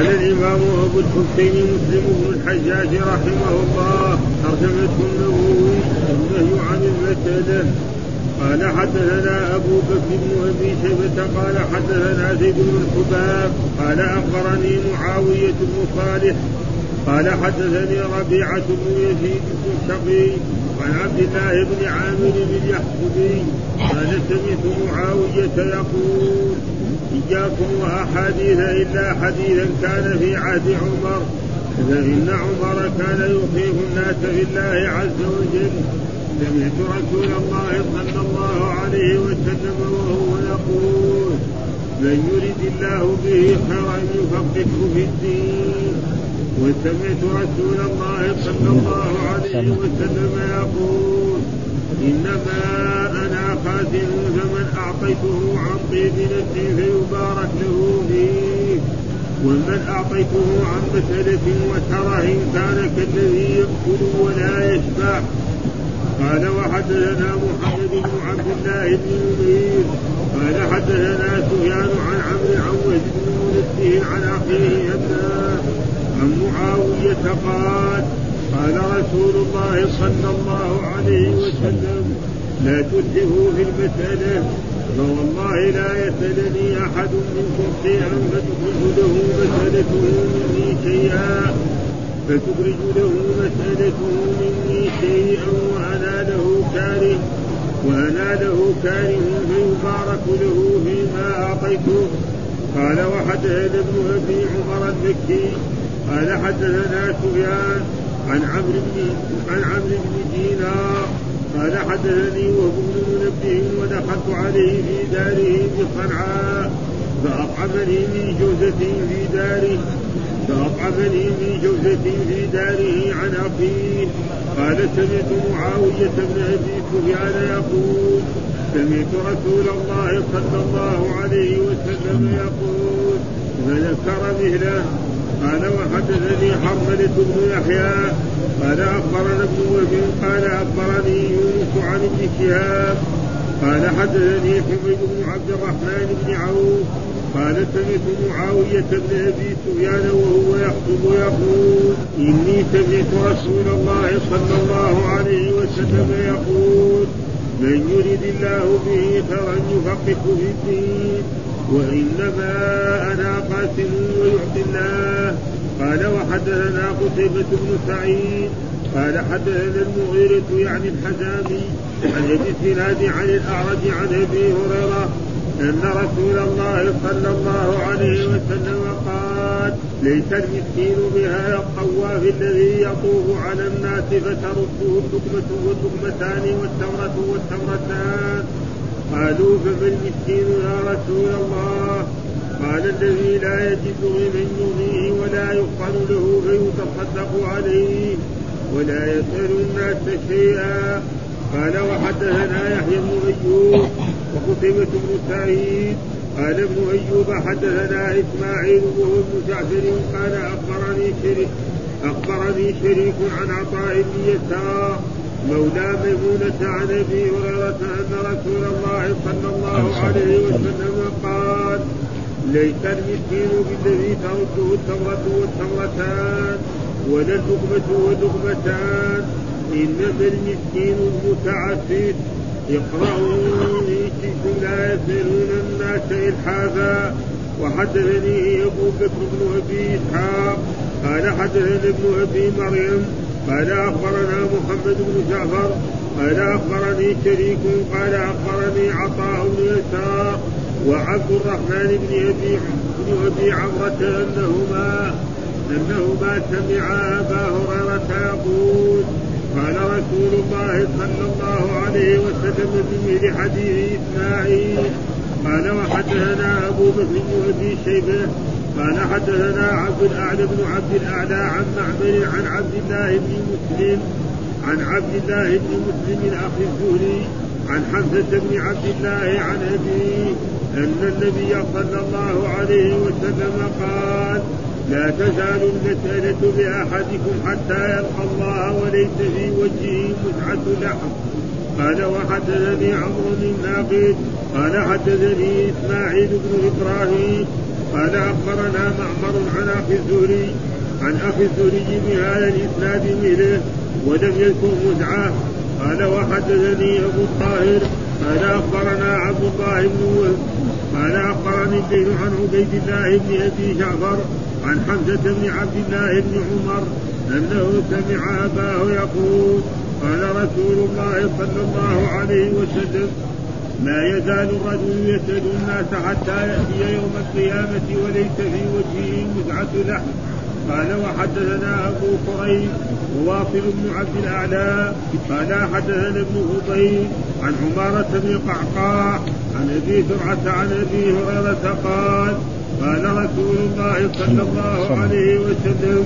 قال الإمام أبو الحسين مسلم بن الحجاج رحمه الله ترجمة النووي النهي عن المسألة قال حدثنا أبو بكر بن أبي شيبة قال حدثنا زيد بن الحباب قال أخبرني معاوية بن صالح قال حدثني ربيعة بن يزيد بن الشقي عن عبد الله بن عامر بن يحصبي قال سمعت معاوية يقول إياكم وأحاديث إلا حديثا كان في عهد عمر فإن عمر كان يخيف الناس بالله عز وجل. سمعت رسول الله صلى الله عليه وسلم وهو يقول من يرد الله به خيرا يفقهه في الدين. وسمعت رسول الله صلى الله عليه وسلم يقول إنما أنا خازن فمن أعطيته عن طيب نفسه فيبارك له فيه. ومن أعطيته عن مساله وتره كان كالذي ياكل ولا يشبع. قال وحدثنا محمد بن عبد الله بن نمير قال حدثنا سفيان عن عمرو عن وهب بن منبه عن ابناه عن معاوية قال قال رسول الله صلى الله عليه وسلم لا تلهه في المسألة. فوالله لا يسألني أحد منكم شيئا فتخرج له مسألته مني شيئا. فتخرج له مسألته مني شيئا وأنا له كاره وأنا له كاره فيبارك له فيما أعطيته. قال وحدثنا ابن أبي عمر المكي قال حدثنا سفيان عن عمرو بن عن عمرو بن دينار قال حدثني وهو بن منبه ودخلت عليه في داره بصنعاء فأطعمني من جوزة في داره فأطعمني من جوزة في داره عن أخيه. قال سمعت معاوية بن أبي سفيان يقول سمعت رسول الله صلى الله عليه وسلم يقول فذكر مثله. قال وحدثني حرملة بن يحيى. قال أخبرنا ابن وهب قال أخبرني يونس عن ابن شهاب. قال حدثني حميد بن عبد الرحمن بن عوف قال سمعت معاوية بن أبي سفيان وهو يخطب يقول إني سمعت رسول الله صلى الله عليه وسلم يقول من يرد الله به خيرا يفقهه في الدين وإنما أنا قاسم ويعطي الله. قال وحدثنا قتيبة بن سعيد قال حدثنا المغيرة يعني الحزامي عن أبي الزناد عن الأعرج عن أبي هريرة أن رسول الله صلى الله عليه وسلم قال ليس المسكين بها الطواف الذي يطوف على الناس فترده اللقمة واللقمتان والتمرة والتمرتان قالوا فما المسكين يا رسول الله؟ قال الذي لا يجد غنى يغنيه ولا يقال له فيتصدق عليه. ولا يسأل الناس شيئا. قال وحدثنا يحيى بن أيوب وقتيبة بن سعيد. قال ابن أيوب حدثنا إسماعيل وهو ابن جعفر قال أخبرني شريك أخبرني شريك عن عطاء بن يسار مولى ميمونة عن أبي هريرة أن رسول الله صلى الله عليه وسلم. قال ليس المسكين بالذي ترده التمرة والتمرتان ولا اللقمة واللقمتان إنما المسكين المتعفف اقرأوا إن شئتم لا يسألون الناس إلحافا وحدثني أبو بكر بن أبي إسحاق قال حدثنا ابن أبي مريم قال أخبرنا محمد بن جعفر قال أخبرني شريك قال أخبرني عطاء بن يسار وعبد الرحمن بن أبي بن أبي عمرة أنهما أنهما سمعا أبا هريرة يقول قال رسول الله صلى الله عليه وسلم بمثل حديث إسماعيل قال وحدثنا أبو بكر بن أبي شيبة قال حدثنا عبد الأعلى بن عبد الأعلى عن معمر عن عبد الله بن مسلم عن عبد الله بن مسلم أخي الزهري عن حمزة بن عبد الله عن أبيه أن النبي صلى الله عليه وسلم قال لا تزال المسألة بأحدكم حتى يلقى الله وليس في وجهه مزعة لحم. قال وحدثني عمرو بن ناقد قال حدثني إسماعيل بن إبراهيم قال أخبرنا معمر عن أخي الزهري عن أخي الزهري بهذا الإسناد مثله ولم يذكر مزعه قال وحدثني أبو الطاهر قال أخبرنا عبد الله بن قال أخبرني الليل عن عبيد الله بن أبي جعفر عن حمزة بن عبد الله بن عمر أنه سمع أباه يقول قال رسول الله صلى الله عليه وسلم ما يزال الرجل يسأل الناس حتى يأتي يوم القيامة وليس في وجهه مزعة لحم قال وحدثنا أبو كريم وواصل بن عبد الأعلى. قال حدثنا ابن فضيل عن عمارة بن قعقاع عن أبي زرعة عن أبي هريرة قال قال رسول الله صلى الله عليه وسلم.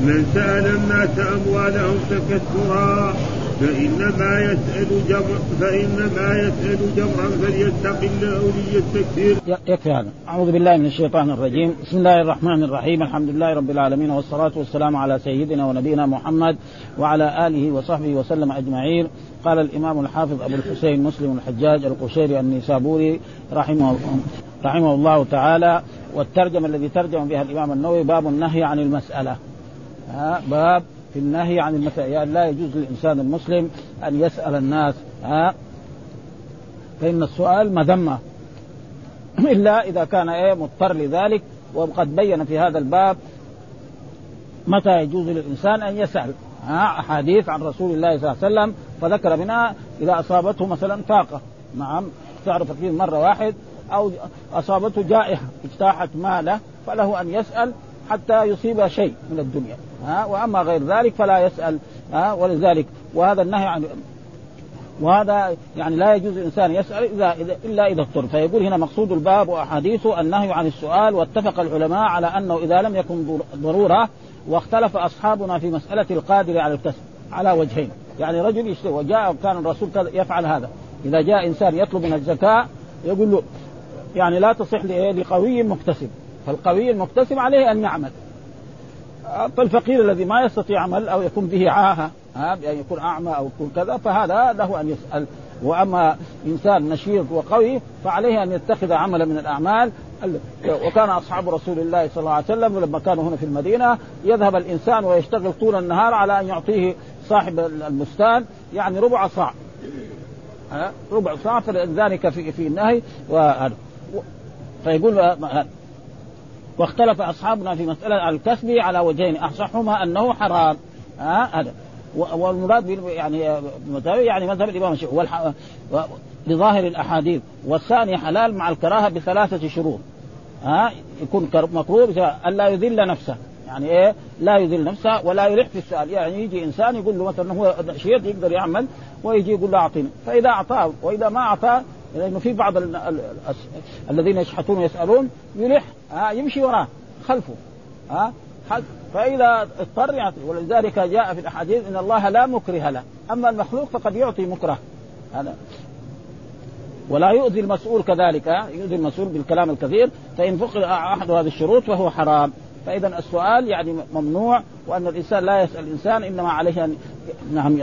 من سأل الناس أموالهم تكثرا فإنما يسأل جمر فإنما يسأل جمرا فليتق الله ليستكثر. يكفي هذا، أعوذ بالله من الشيطان الرجيم، بسم الله الرحمن الرحيم، الحمد لله رب العالمين والصلاة والسلام على سيدنا ونبينا محمد وعلى آله وصحبه وسلم أجمعين، قال الإمام الحافظ أبو الحسين مسلم الحجاج القشيري النيسابوري رحمه رحمه الله تعالى والترجمة الذي ترجم بها الإمام النووي باب النهي عن المسألة. ها باب في النهي عن المسألة. يعني لا يجوز للإنسان المسلم أن يسأل الناس. ها فإن السؤال مذمة. إلا إذا كان إيه مضطر لذلك. وقد بين في هذا الباب متى يجوز للإنسان أن يسأل. ها أحاديث عن رسول الله صلى الله عليه وسلم فذكر منها إذا أصابته مثلا فاقة نعم تعرف فيه مرة واحد أو أصابته جائحة اجتاحت ماله فله أن يسأل حتى يصيب شيء من الدنيا. ها؟ وأما غير ذلك فلا يسأل ها؟ ولذلك وهذا النهي عن وهذا يعني لا يجوز الإنسان يسأل اذا إلا إذا اضطر. فيقول هنا مقصود الباب وأحاديثه النهي عن السؤال واتفق العلماء على أنه إذا لم يكن ضرورة واختلف أصحابنا في مسألة القادر على الكسب على وجهين. يعني رجل يشتري وجاء كان الرسول يفعل هذا. إذا جاء إنسان يطلب من الزكاة يقول له يعني لا تصح لقوي مكتسب. فالقوي المكتسب عليه أن يعمل. فالفقير الذي ما يستطيع عمل أو يكون به عاهة يعني يكون أعمى أو يكون كذا فهذا له أن يسأل. وأما إنسان نشيط وقوي فعليه أن يتخذ عملا من الأعمال. وكان أصحاب رسول الله صلى الله عليه وسلم لما كانوا هنا في المدينة يذهب الإنسان ويشتغل طول النهار على أن يعطيه صاحب البستان يعني ربع صاع. ربع صاع فلذلك في في النهي وهذا. فيقول واختلف أصحابنا في مسألة الكسب على وجهين اصحهما أنه حرام. ها؟ هذا. والمراد يعني يعني مذهب الإمام لظاهر الأحاديث. والثاني حلال مع الكراهة بثلاثة شروط. ها؟ يكون مكروه الا يذل نفسه. يعني إيه؟ لا يذل نفسه ولا يلح في السؤال. يعني يجي إنسان يقول له مثلا هو نشيط يقدر يعمل ويجي يقول له اعطيني فإذا أعطاه وإذا ما أعطاه لأنه في بعض ال ال الذين يشحتون ويسألون يلح ها يمشي وراه خلفه ها فإذا اضطر يعطي ولذلك جاء في الأحاديث إن الله لا مكره له. أما المخلوق فقد يعطي مكره. هذا. ولا يؤذي المسؤول كذلك يؤذي المسؤول بالكلام الكثير فإن فقد أحد هذه الشروط فهو حرام. فإذا السؤال يعني ممنوع وأن الإنسان لا يسأل الإنسان إنما عليه ان نعم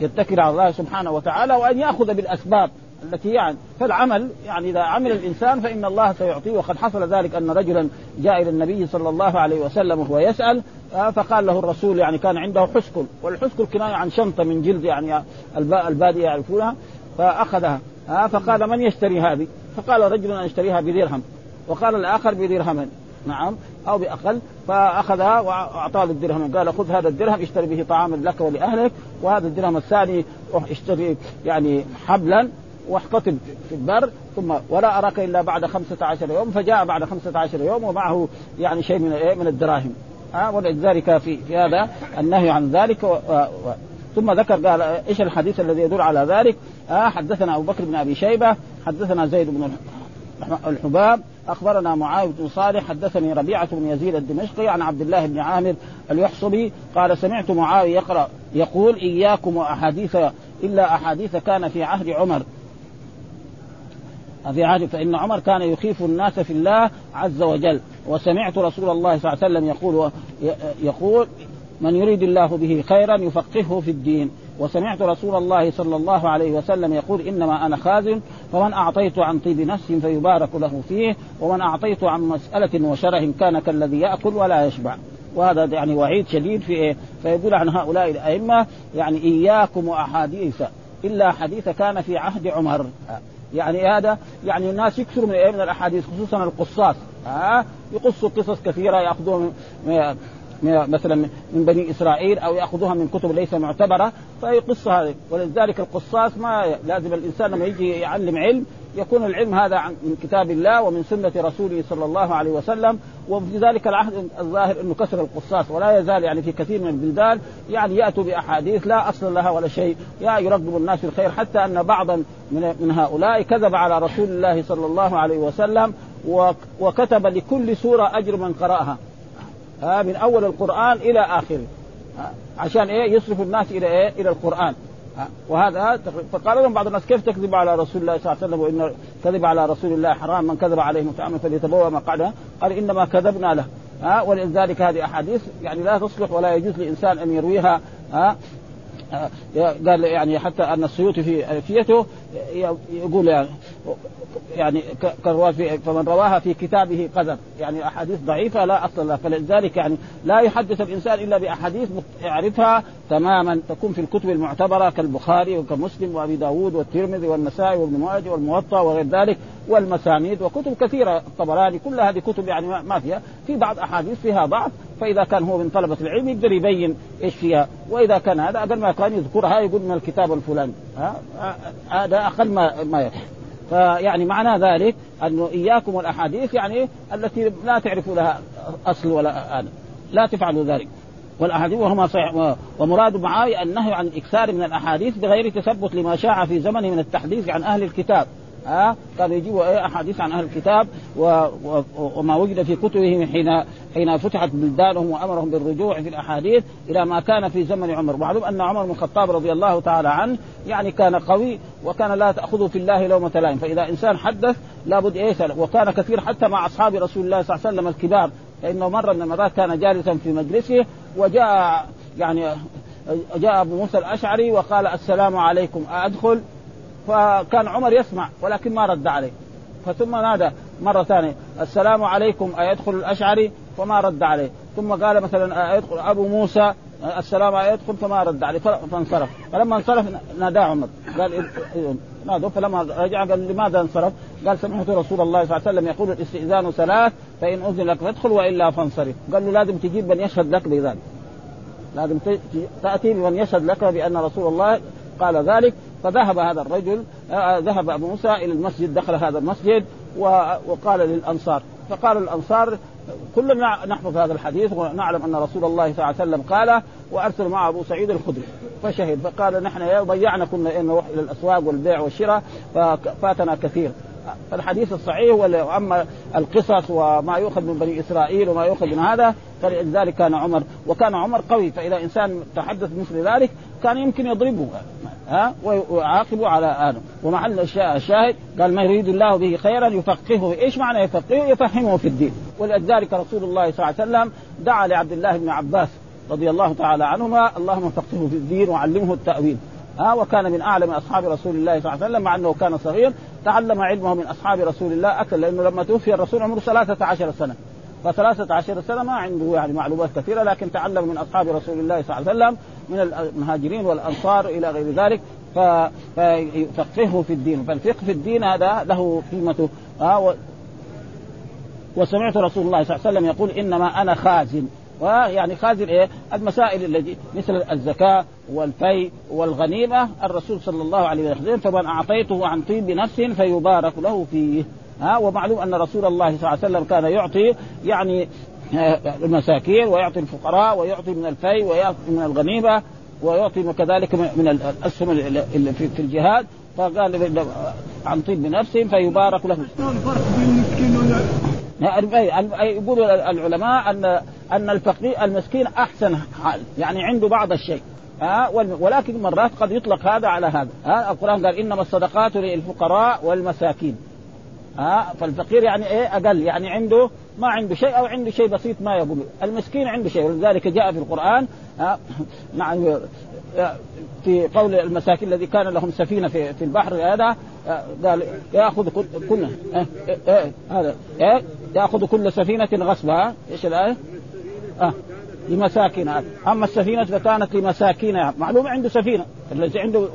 يتكل على الله سبحانه وتعالى وأن يأخذ بالأسباب. التي يعني فالعمل يعني إذا عمل الإنسان فإن الله سيعطيه. وقد حصل ذلك أن رجلا جاء إلى النبي صلى الله عليه وسلم وهو يسأل آه، فقال له الرسول يعني كان عنده حسكل والحسكل كناية عن شنطة من جلد يعني البادية يعرفونها فأخذها آه، فقال من يشتري هذه؟ فقال رجل اشتريها بدرهم. وقال الآخر بدرهم نعم أو بأقل. فأخذها وأعطاه الدرهم قال خذ هذا الدرهم اشتري به طعاما لك ولأهلك وهذا الدرهم الثاني روح اشتري يعني حبلا. واحتطب في البر ثم ولا أراك إلا بعد خمسة عشر يوم فجاء بعد خمسة عشر يوم ومعه يعني شيء من إيه؟ من الدراهم ها أه ولذلك في في هذا النهي عن ذلك و و ثم ذكر قال إيش الحديث الذي يدل على ذلك؟ آه حدثنا أبو بكر بن أبي شيبة حدثنا زيد بن الحباب أخبرنا معاويه بن صالح حدثني ربيعة بن يزيد الدمشقي عن عبد الله بن عامر اليحصبي قال سمعت معاويه يقرأ يقول إياكم وأحاديث إلا أحاديث كان في عهد عمر في عهد فإن عمر كان يخيف الناس في الله عز وجل. وسمعت رسول الله صلى الله عليه وسلم يقول يقول من يريد الله به خيرا يفقهه في الدين. وسمعت رسول الله صلى الله عليه وسلم يقول إنما أنا خازن فمن أعطيت عن طيب نفس فيبارك له فيه ومن أعطيت عن مسألة وشره كان كالذي يأكل ولا يشبع. وهذا يعني وعيد شديد في إيه؟ فيقول عن هؤلاء الأئمة يعني إياكم وأحاديث إلا حديث كان في عهد عمر. يعني هذا يعني الناس يكثروا من, إيه؟ من الأحاديث خصوصا القصاص. ها؟ يقصوا قصص كثيرة يأخذوها مثلا من بني إسرائيل أو يأخذوها من كتب ليس معتبرة. فيقص هذه. ولذلك القصاص ما لازم الإنسان لما يجي يعلم علم يكون العلم هذا من كتاب الله ومن سنة رسوله صلى الله عليه وسلم وفي ذلك العهد الظاهر إنه كسر القصاص ولا يزال يعني في كثير من البلدان يعني يأتوا بأحاديث لا أصل لها ولا شيء يا يرغب الناس في الخير حتى أن بعضا من هؤلاء كذب على رسول الله صلى الله عليه وسلم وكتب لكل سورة أجر من قرأها. ها من أول القرآن إلى آخره. عشان إيه؟ يصرف الناس إلى إيه؟ إلى القرآن. وهذا فقال لهم بعض الناس كيف تكذب على رسول الله صلى الله عليه وسلم وإن كذب على رسول الله حرام؟ من كذب عليه متعمدا فليتبوأ مقعده قال إنما كذبنا له. ها ولذلك هذه أحاديث يعني لا تصلح ولا يجوز لإنسان أن يرويها. ها قال يعني حتى أن السيوطي في الفيته يقول يعني يعني في فمن رواها في كتابه قذف يعني أحاديث ضعيفة لا أصل لها. فلذلك يعني لا يحدث الإنسان إلا بأحاديث يعرفها تماما. تكون في الكتب المعتبرة كالبخاري وكمسلم وأبي داود والترمذي والنسائي وابن ماجه والموطأ وغير ذلك. والمسانيد وكتب كثيرة الطبراني كل هذه كتب يعني ما فيها. في بعض أحاديث فيها ضعف فإذا كان هو من طلبة العلم يقدر يبين إيش فيها. وإذا كان هذا أقل ما كان يذكرها يقول من الكتاب الفلاني. هذا أقل ما ما فيعني معنى ذلك انه إياكم والاحاديث يعني التي لا تعرف لها أصل ولا آن لا تفعلوا ذلك. والأحاديث وهما صحيح. ومراد معاويه النهي عن الإكثار من الأحاديث بغير تثبت لما شاع في زمنه من التحديث عن أهل الكتاب. ها؟ كانوا يجيبوا أحاديث عن أهل الكتاب و... و... وما وجد في كتبهم حين حين فتحت بلدانهم وأمرهم بالرجوع في الأحاديث إلى ما كان في زمن عمر، معلوم أن عمر بن الخطاب رضي الله تعالى عنه يعني كان قوي وكان لا تأخذه في الله لومة لائم، فإذا إنسان حدث لابد إيه وكان كثير حتى مع أصحاب رسول الله صلى الله عليه وسلم الكبار، فإنه مره من المرات كان جالسا في مجلسه وجاء يعني جاء أبو موسى الأشعري وقال السلام عليكم أدخل؟ فكان عمر يسمع ولكن ما رد عليه. فثم نادى مرة ثانية السلام عليكم أيدخل الأشعري؟ فما رد عليه. ثم قال مثلا أيدخل أبو موسى؟ السلام أيدخل فما رد عليه. فانصرف. فلما انصرف نادى عمر. قال نادوا. فلما رجع قال لماذا انصرف؟ قال سمعت رسول الله صلى الله عليه وسلم يقول الاستئذان ثلاث فإن أذن لك فادخل وإلا فانصرف. قال له لازم تجيب من يشهد لك بذلك. لازم تأتي بمن يشهد لك بأن رسول الله قال ذلك فذهب هذا الرجل آه، آه، ذهب أبو موسى إلى المسجد دخل هذا المسجد وقال للأنصار فقال الأنصار كلنا نحفظ هذا الحديث ونعلم أن رسول الله صلى الله عليه وسلم قال وأرسل مع أبو سعيد الخدري فشهد فقال نحن ضيعنا كنا نروح إلى الاسواق والبيع والشراء ففاتنا كثير. فالحديث الصحيح وأما القصص وما يؤخذ من بني إسرائيل وما يؤخذ من هذا فلذلك كان عمر وكان عمر قوي فإذا إنسان تحدث مثل ذلك كان يمكن يضربه. ها؟ ويعاقبه على هذا ومحل الشاهد قال ما يريد الله به خيرا يفقهه. إيش معنى يفقهه؟ يفهمه في الدين. ولذلك رسول الله صلى الله عليه وسلم دعا لعبد الله بن عباس رضي الله تعالى عنهما اللهم فقهه في الدين وعلمه التأويل. ها؟ وكان من أعلم أصحاب رسول الله صلى الله عليه وسلم مع أنه كان صغير تعلم علمه من أصحاب رسول الله أكثر لأنه لما توفي الرسول عمره 13 سنة. فثلاثة عشر سنة ما عنده يعني معلومات كثيرة لكن تعلم من أصحاب رسول الله صلى الله عليه وسلم من المهاجرين والأنصار إلى غير ذلك فيفقهه في الدين. فالفقه في الدين هذا له قيمته. آه وسمعت رسول الله صلى الله عليه وسلم يقول إنما أنا خازن. ويعني خازن إيه؟ المسائل التي مثل الزكاة والفي والغنيمة الرسول صلى الله عليه وسلم فمن أعطيته عن طيب نفس فيبارك له فيه. ها ومعلوم أن رسول الله صلى الله عليه وسلم كان يعطي يعني آه، المساكين ويعطي الفقراء ويعطي من الفي ويعطي من الغنيمة ويعطي كذلك من الأسهم في الجهاد. فقال عن طيب نفسه فيبارك له. الفرق بين المسكين يقول العلماء ان أن الفقير المسكين أحسن حال يعني عنده بعض الشيء. ها ولكن مرات قد يطلق هذا على هذا. ها القرآن قال إنما الصدقات للفقراء والمساكين. ها فالفقير يعني إيه أقل. يعني عنده ما عنده شيء أو عنده شيء بسيط ما يقول. المسكين عنده شيء ولذلك جاء في القرآن ها نعم في قول المساكين الذي كان لهم سفينة في في البحر هذا قال يأخذ كل هذا يأخذ كل سفينة غصبها. إيش الآية؟ آه لمساكن أما السفينة فكانت لمساكين. معلوم عنده سفينة. الذي عنده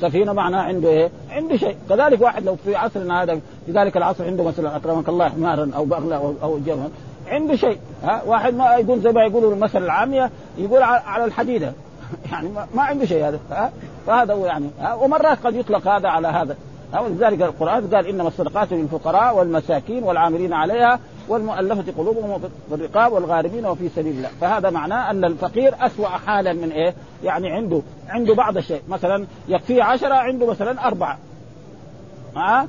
سفينة معناه عنده إيه؟ عنده شيء، كذلك واحد لو في عصرنا هذا في ذلك العصر عنده مثلا أكرمك الله حمارا أو بغله أو, أو جمل عنده شيء ها؟ واحد ما يقول زي ما يقولوا المثل العامية يقول على الحديدة. يعني ما عنده شيء هذا ها؟ فهذا هو يعني ها؟ ومرات قد يطلق هذا على هذا. ولذلك القرآن قال إنما الصدقات للفقراء والمساكين والعاملين عليها والمؤلفة قلوبهم في الرقاب والغارمين وفي سبيل الله. فهذا معناه أن الفقير أسوأ حالا من إيه؟ يعني عنده عنده بعض الشيء. مثلا يكفيه عشرة عنده مثلا أربعة. ها؟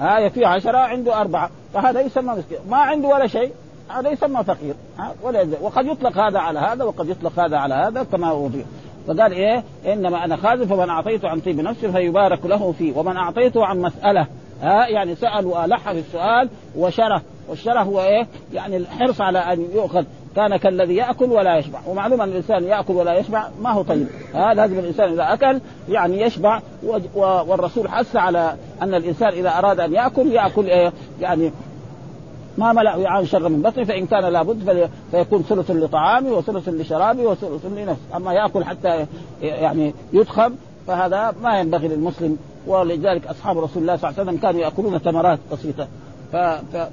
ها يكفيه عشرة عنده أربعة. فهذا يسمى مسكين. ما عنده ولا شيء هذا يسمى فقير. ولا وقد يطلق هذا على هذا وقد يطلق هذا على هذا كما فيه. فقال إيه؟ إنما أنا خازن فمن اعطيته عن طيب نفسه فيبارك له فيه. ومن اعطيته عن مسألة. ها يعني سأل والح في السؤال وشره والشره هو إيه؟ يعني الحرص على أن يؤخذ. كان كالذي يأكل ولا يشبع. ومعلوم أن الإنسان يأكل ولا يشبع ما هو طيب. ها لازم الإنسان إذا أكل يعني يشبع والرسول حث على أن الإنسان إذا أراد أن يأكل يأكل إيه يعني ما ملأ وعاء شر من بطنه فإن كان لابد فيكون ثلث لطعامه وثلث لشرابه وثلث لنفسه أما يأكل حتى يعني يدخم فهذا ما ينبغي للمسلم. ولذلك أصحاب رسول الله صلى الله عليه وسلم كانوا يأكلون ثمرات بسيطة.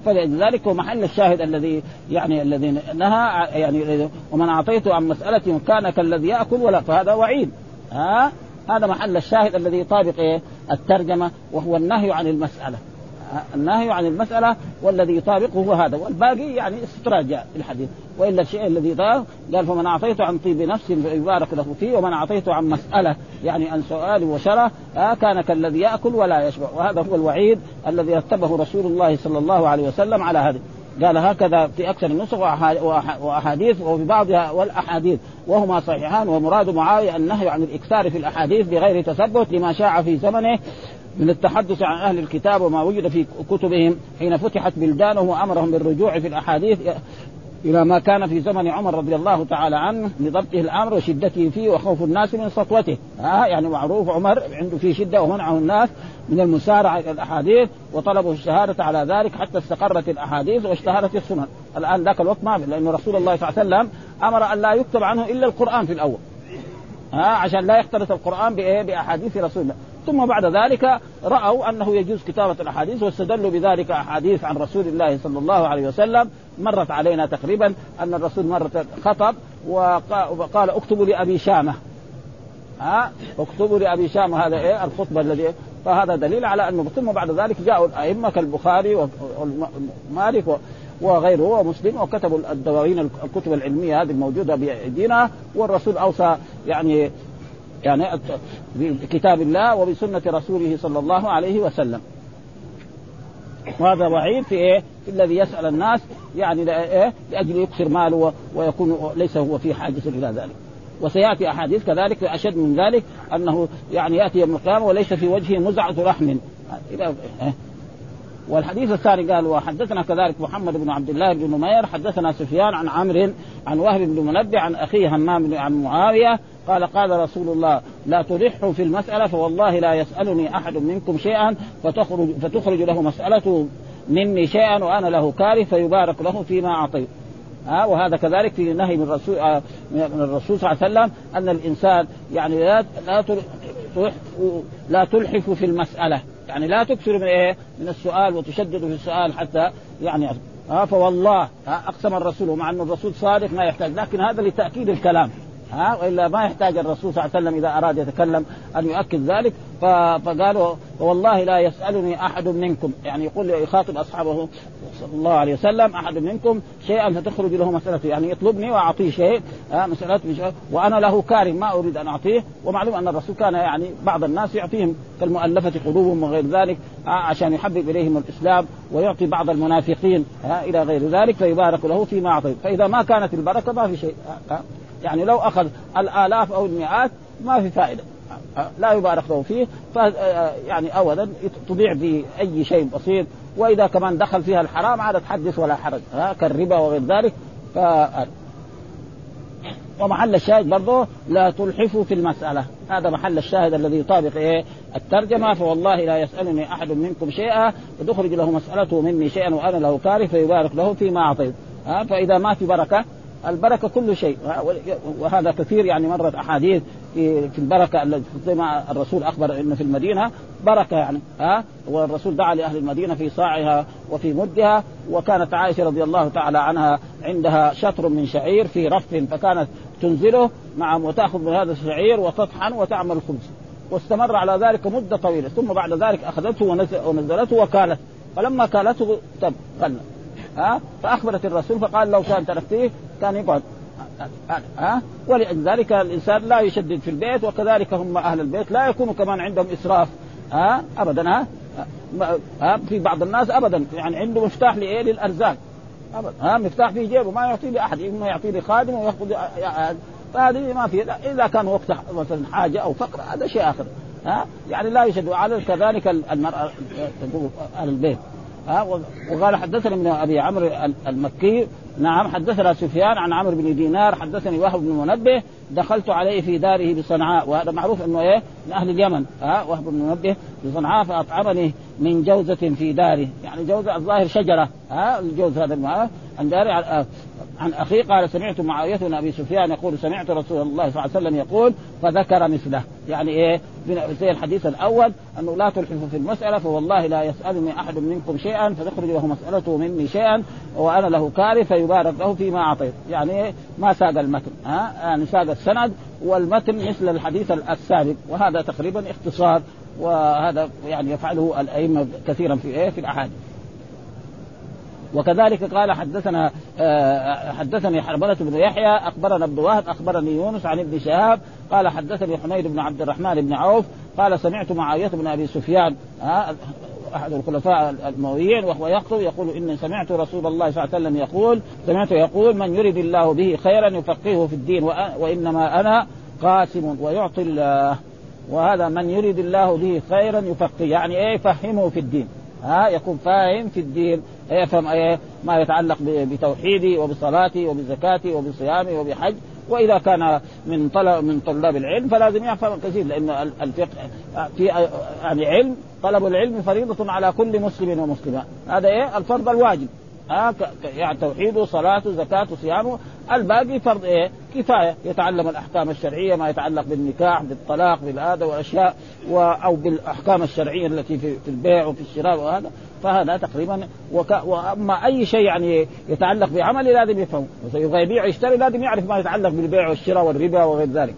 فلذلك محل الشاهد الذي يعني الذي نهى يعني ومن أعطيته عن مسألة كان كالذي يأكل ولا فهذا وعيد. ها؟ هذا محل الشاهد الذي يطابق إيه؟ الترجمة وهو النهي عن المسألة. النهي عن المسألة والذي يطابقه هو هذا. والباقي يعني في الحديث وإلا الشيء الذي قال فمن أعطيته عن طيب نفس يبارك له فيه ومن أعطيته عن مسألة يعني عن سؤال وشرة آه كان كالذي يأكل ولا يشبع. وهذا هو الوعيد الذي رتبه رسول الله صلى الله عليه وسلم على هذا. قال هكذا في أكثر النسخ وأحاديث وفي بعضها والأحاديث. وهما صحيحان ومراد معاوية النهي عن الإكثار في الأحاديث بغير تثبت لما شاع في زمنه من التحدث عن أهل الكتاب وما وجد في كتبهم حين فتحت بلدانهم وأمرهم بالرجوع في الأحاديث إلى ما كان في زمن عمر رضي الله تعالى عنه لضبطه الأمر وشدته فيه وخوف الناس من سطوته. ها يعني معروف عمر عنده في شدة ومنعه الناس من المسارعة إلى الأحاديث وطلبوا الشهادة على ذلك حتى استقرت الأحاديث واشتهرت السنن. الآن ذاك الوقت ما لأن رسول الله صلى الله عليه وسلم أمر أن لا يكتب عنه إلا القرآن في الأول. ها عشان لا يختلط القرآن بإيه؟ بأحاديث رسول الله. ثم بعد ذلك رأوا أنه يجوز كتابة الأحاديث واستدلوا بذلك أحاديث عن رسول الله صلى الله عليه وسلم. مرت علينا تقريبا أن الرسول مرة خطب وقال اكتبوا لأبي شامة. ها اكتبوا لأبي شامة. هذا إيه؟ الخطبة الذي فهذا دليل على أنه ثم بعد ذلك جاءوا الأئمة كالبخاري ومالك وغيره ومسلم وكتبوا الدواوين الكتب العلمية هذه الموجودة بأيدينا والرسول أوصى يعني يعني بكتاب الله وبسنة رسوله صلى الله عليه وسلم وهذا وعيد في إيه؟ في الذي يسأل الناس يعني إيه؟ لأجل يكثر ماله ويكون ليس هو في حاجة إلى ذلك. وسيأتي أحاديث كذلك أشد من ذلك أنه يعني يأتي يوم القيامة وليس في وجهه مزعة رحم إيه؟ والحديث الثاني قال وحدثنا كذلك محمد بن عبد الله بن نمير حدثنا سفيان عن عمرو عن وهب بن منبه عن أخيه همام عن معاوية قال قال رسول الله لا تلحوا في المسألة فوالله لا يسألني أحد منكم شيئا فتخرج, فتخرج له مسألة مني شيئا وأنا له كاره فيبارك له فيما أعطيت ها وهذا كذلك في نهي من الرسول آه، من الرسول صلى الله عليه وسلم أن الإنسان يعني لا لا لا تلحف في المسألة. يعني لا تكثر من إيه؟ من السؤال وتشدد في السؤال حتى يعني ها فوالله أقسم الرسول مع أن الرسول صادق ما يحتاج لكن هذا لتأكيد الكلام. ها وإلا ما يحتاج الرسول صلى الله عليه وسلم إذا أراد يتكلم أن يؤكد ذلك. فقالوا والله لا يسألني أحد منكم. يعني يقول يخاطب أصحابه صلى الله عليه وسلم أحد منكم شيئا فتخرج له مسالته يعني يطلبني وأعطيه شيء مسالته وأنا له كارم ما أريد أن أعطيه. ومعلوم أن الرسول كان يعني بعض الناس يعطيهم كالمؤلفة قلوبهم وغير ذلك عشان يحبب إليهم الإسلام ويعطي بعض المنافقين إلى غير ذلك فيبارك له فيما أعطيه. فإذا ما كانت البركة ما في شيء يعني لو أخذ الآلاف أو المئات ما في فائدة. لا يبارك له فيه ف يعني اولا تضيع بأي شيء بسيط وإذا كمان دخل فيها الحرام عاد تحدث ولا حرج ها كالربا وغير ذلك. ف ومحل الشاهد برضه لا تلحفوا في المسألة. هذا محل الشاهد الذي يطابق إيه؟ الترجمة فوالله لا يسألني أحد منكم شيئا فتخرج له مسألته مني شيئا وأنا له كاره فيبارك له فيما أعطيت. فإذا ما في بركة البركة كل شيء. وهذا كثير يعني مرت أحاديث في البركة زي ما الرسول أخبر انه في المدينة بركة يعني ها؟ والرسول دعا لأهل المدينة في صاعها وفي مدها وكانت عائشة رضي الله تعالى عنها عندها شطر من شعير في رف فكانت تنزله نعم وتأخذ من هذا الشعير وتطحن وتعمل خبز. واستمر على ذلك مدة طويلة ثم بعد ذلك أخذته ونزلته وكالت فلما كالته تم قل ها؟ فأخبرت الرسول فقال لو كان تركتيه كان يقعد. ها؟ ولذلك الإنسان لا يشدد في البيت وكذلك هم أهل البيت لا يكونوا كمان عندهم إسراف. ها؟ ابدا ها؟ ها؟ في بعض الناس ابدا يعني عنده مفتاح لإيه؟ للأرزاق. ها؟ مفتاح في جيبه ما يعطي لأحد اما يعطي لخادم ويأخذ فهذه ما في. إذا كان وقت مثلا حاجة أو فقر هذا شيء آخر. ها؟ يعني لا يشد على كذلك المرأة أهل البيت. ها وقال حدثنا من أبي عمرو المكي نعم حدثنا سفيان عن عمرو بن دينار حدثني وهب بن منبه دخلت عليه في داره بصنعاء وهذا معروف إنه إيه؟ من أهل اليمن ها وهب بن منبه بصنعاء فأطعمني من جوزة في داره يعني جوزة الظاهر شجرة ها الجوز هذا عن داره عن أخيه قال سمعت معاوية بن أبي سفيان يقول سمعت رسول الله صلى الله عليه وسلم يقول فذكر مثله. يعني إيه؟ زي الحديث الأول أنه لا تلحفوا في المسألة فوالله لا يسألني أحد منكم شيئا فتخرج له مسألته مني شيئا وأنا له كاره فيبارك له فيما أعطيت. يعني ما ساق المتن. ها؟ يعني ساق السند والمتن مثل الحديث السابق. وهذا تقريبا اختصار وهذا يعني يفعله الأئمة كثيرا في إيه؟ في الأحاديث. وكذلك قال حدثنا آه، حدثني حرملة بن يحيى أخبرنا ابن وهب أخبرني يونس عن ابن شهاب قال حدثني حميد بن عبد الرحمن بن عوف قال سمعت معاوية بن أبي سفيان أحد الخلفاء الامويين وهو يخطب يقول إني سمعت رسول الله صلى الله عليه وسلم يقول سمعته يقول من يرد الله به خيرا يفقهه في الدين وإنما أنا قاسم ويعطي الله وهذا من يريد الله به خيرا يفقه. يعني إيه؟ يفهمه في الدين. ها يكون فاهم في الدين يفهم إيه ما يتعلق بتوحيدي وبصلاتي وبزكاتي وبصيامي وبحج وإذا كان من طلب من طلاب العلم فلازم يفهم كثير لأن الفقه في يعني علم طلب العلم فريضة على كل مسلم ومسلمة. هذا إيه؟ الفرض الواجب. ها يعني توحيده صلاته زكاته صيامه الباقي فرض إيه؟ كفاية. يتعلم الأحكام الشرعية ما يتعلق بالنكاح بالطلاق بالهذا والأشياء و أو بالأحكام الشرعية التي في, في البيع وفي الشراء وهذا. فهذا تقريبا وك... وأما أي شيء يعني يتعلق بعمله لازم يفهم يبغى يبيع ويشتري لازم يعرف ما يتعلق بالبيع والشراء والربا وغير ذلك.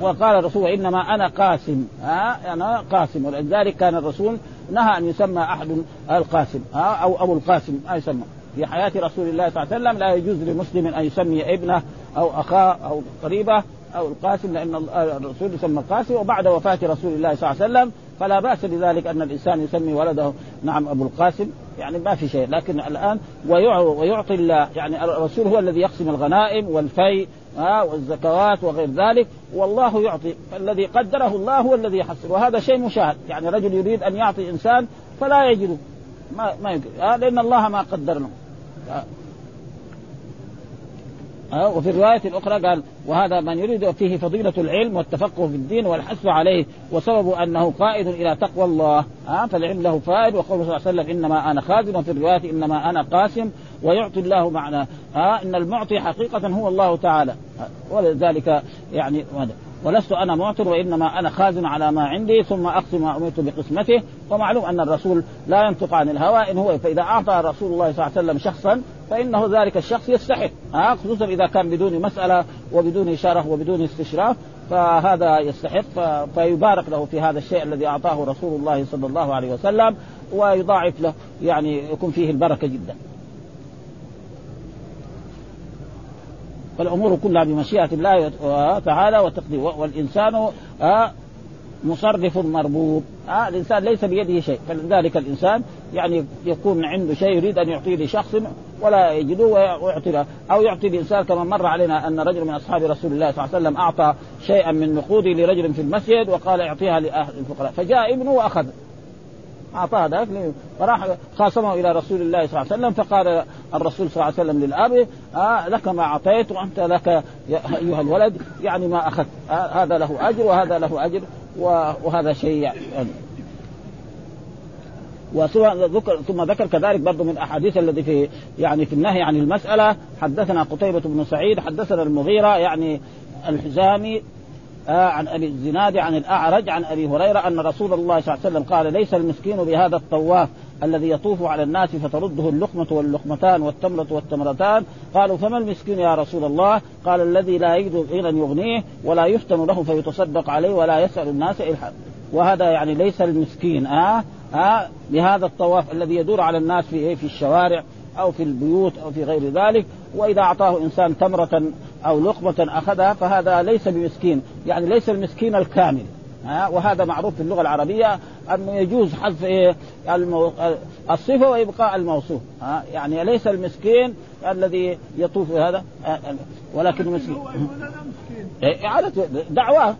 وقال الرسول إنما أنا قاسم. ها أنا قاسم. ولذلك كان الرسول نهى أن يسمى أحد القاسم أو أبو القاسم ما يسمى. في حياة رسول الله صلى الله عليه وسلم لا يجوز لمسلم أن يسمي ابنه أو أخاه أو قريبه أو القاسم لأن الرسول يسمى القاسم وبعد وفاة رسول الله صلى الله عليه وسلم فلا بأس بذلك أن الإنسان يسمي ولده نعم أبو القاسم. يعني ما في شيء لكن الآن ويعطي الله يعني الرسول هو الذي يقسم الغنائم والفي ها والزكوات وغير ذلك والله يعطي فالذي قدره الله هو الذي يحصل وهذا شيء مشاهد. يعني رجل يريد أن يعطي إنسان فلا يجده ما ما يمكن لأن الله ما قدر له. وفي الرواية الأخرى قال وهذا من يريد فيه فضيلة العلم والتفقه في الدين والحث عليه وسبب أنه قائد إلى تقوى الله. فالعلم له فائد وقوله صلى الله عليه وسلم إنما أنا خازن وفي الرواية إنما أنا قاسم. ويعطي الله معنا ها إن المعطي حقيقة هو الله تعالى. ولذلك يعني ولست أنا معطر وإنما أنا خازن على ما عندي ثم اقسم ما أمرت بقسمته. ومعلوم أن الرسول لا ينطق عن الهوى إن هو فإذا أعطى رسول الله صلى الله عليه وسلم شخصا فإنه ذلك الشخص يستحق. ها خصوصا إذا كان بدون مسألة وبدون شرف وبدون استشراف فهذا يستحق. فيبارك له في هذا الشيء الذي أعطاه رسول الله صلى الله عليه وسلم ويضاعف له. يعني يكون فيه البركة جدا. فالأمور كلها بمشيئة الله تعالى وتقديره والإنسان آه، مصرف مربوط. آه الإنسان ليس بيده شيء. فلذلك الإنسان يعني يكون عنده شيء يريد أن يعطيه لشخص ولا يجده ويعطي له. أو يعطي الإنسان كما مر علينا أن رجل من أصحاب رسول الله صلى الله عليه وسلم أعطى شيئا من نقوده لرجل في المسجد وقال اعطيها لاهل الفقراء. فجاء ابنه واخذ اعطاه ذاك فراح خاصمه إلى رسول الله صلى الله عليه وسلم فقال الرسول صلى الله عليه وسلم للأب آه لك ما أعطيت وأنت لك أيها الولد يعني ما أخذت آه هذا له أجر وهذا له أجر وهذا شيء يعني. وذكر ثم ذكر كذلك برضه من الأحاديث الذي في يعني في النهي عن المسألة حدثنا قتيبة بن سعيد حدثنا المغيرة يعني الحزامي آه عن أبي الزناد عن الأعرج عن أبي هريرة أن رسول الله صلى الله عليه وسلم قال ليس المسكين بهذا الطواف الذي يطوف على الناس فترده اللقمة واللقمتان والتمرة والتمرتان؟ قالوا فما المسكين يا رسول الله؟ قال الذي لا يجد غنى يغنيه ولا يفتن له فيتصدق عليه ولا يسأل الناس الحق وهذا يعني ليس المسكين آه آه بهذا الطواف الذي يدور على الناس في إيه؟ في الشوارع. أو في البيوت أو في غير ذلك وإذا أعطاه إنسان تمرة أو لقمة أخذها فهذا ليس بمسكين يعني ليس المسكين الكامل. ها؟ وهذا معروف في اللغة العربية انه يجوز حذف إيه؟ المو... الصفة وإبقاء الموصوف. ها؟ يعني ليس المسكين الذي يطوف هذا ولكن المسكين. إعادة دعواه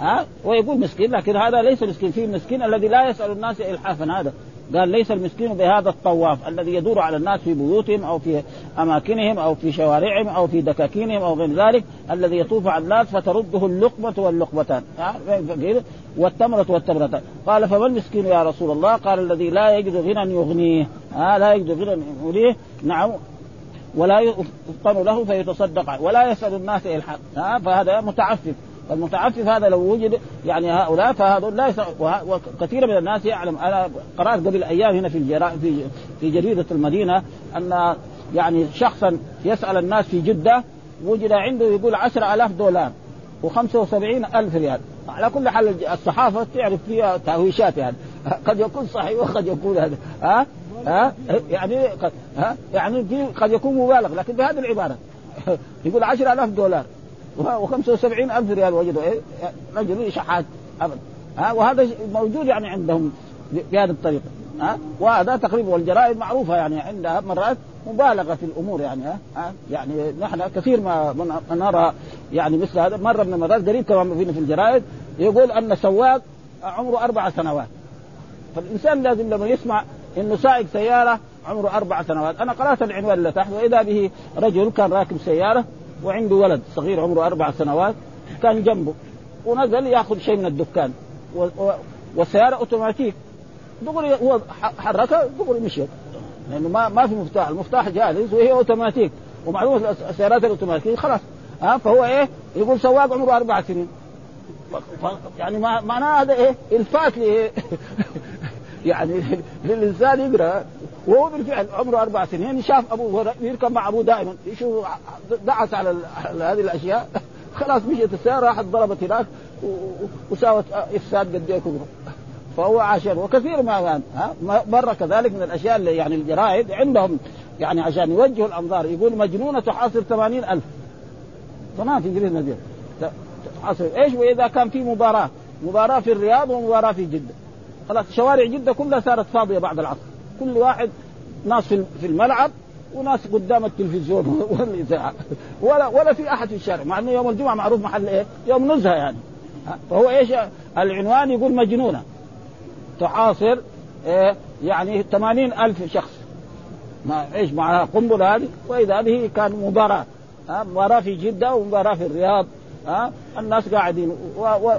ها؟ ويقول مسكين لكن هذا ليس مسكين فيه مسكين الذي لا يسأل الناس الحافا. هذا قال ليس المسكين بهذا الطواف الذي يدور على الناس في بيوتهم أو في أماكنهم أو في شوارعهم أو في دكاكينهم أو غير ذلك الذي يطوف على الناس فترده اللقمة واللقمتان. والتمرة والتمرتان. قال فما المسكين يا رسول الله؟ قال الذي لا يجد غنى يغنيه. ها؟ لا يجد غنى يغنيه. نعم. ولا يفطن له فيتصدق ولا يسأل الناس الحق ها؟ فهذا متعفف. المتعفف هذا لو وجد يعني هؤلاء فهذا لا وكثير من الناس يعلم أنا قرات قبل أيام هنا في في في جريدة المدينة أن يعني شخصا يسأل الناس في جدة وجد عنده يقول عشر ألاف دولار و75 ألف ريال. على كل حال الصحافة تعرف فيها تهويشات يعني. قد يكون صحيح وقد يكون هذا. ها؟ ها؟ يعني قد ها؟ يعني قد يكون مبالغ لكن بهذه العبارة يقول عشر ألاف دولار. و75 ألف ريال وجدوا إيه رجل شحات أبدا ها وهذا موجود يعني عندهم بهذه الطريقة ها. وهذا تقريبا والجرائد معروفة يعني عندها مرات مبالغة في الأمور يعني ها. يعني نحن كثير ما نرى يعني مثل هذا. مرة من المرات قريب كمان فينا في الجرائد يقول أن سواق عمره أربع سنوات. فالإنسان لازم لما يسمع إنه سائق سيارة عمره أربع سنوات، أنا قرأت العنوان اللي تحت وإذا به رجل كان راكب سيارة وعنده ولد صغير عمره أربع سنوات كان جنبه ونزل ياخذ شيء من الدكان و... و... والسيارة أوتوماتيك. دغري هو حركها دغري مشيت. لأنه ما ما في مفتاح المفتاح جالس وهي أوتوماتيك ومعلومة السيارات الاوتوماتيكيه خلاص. ها فهو إيه؟ يقول سواق عمره أربع سنين. ف... يعني معناه هذا إيه؟ إلفات لي يعني للإنسان يقرأ وهو بالفعل عمره أربع سنين شاف ابوه يركب مع ابوه دائما. يشوف دعس على هذه الأشياء. خلاص مشيت السيارة راحت ضربت هناك وساوت إفساد قد إيه كبره فهو عاشر. وكثير ما كان ها مرة كذلك من الأشياء اللي يعني الجرائد عندهم يعني عشان يوجهوا الأنظار. يقول مجنونة تحاصر ثمانين ألف. تمام في جريده المدينة تحاصر. إيش؟ وإذا كان في مباراة. مباراة في الرياض ومباراة في جدة. خلاص شوارع جدة كلها صارت فاضية بعد العصر. كل واحد ناس في الملعب وناس قدام التلفزيون والاذاعه ولا ولا في أحد في الشارع مع إنه يوم الجمعة معروف محل إيه؟ يوم نزهة يعني. فهو إيش؟ العنوان يقول مجنونة. تحاصر إيه؟ يعني 80 ألف شخص. ما إيش معناها قنبلة هذه؟ وإذا به كان مباراة. مباراة في جدة ومباراة في الرياض. ها؟ الناس قاعدين.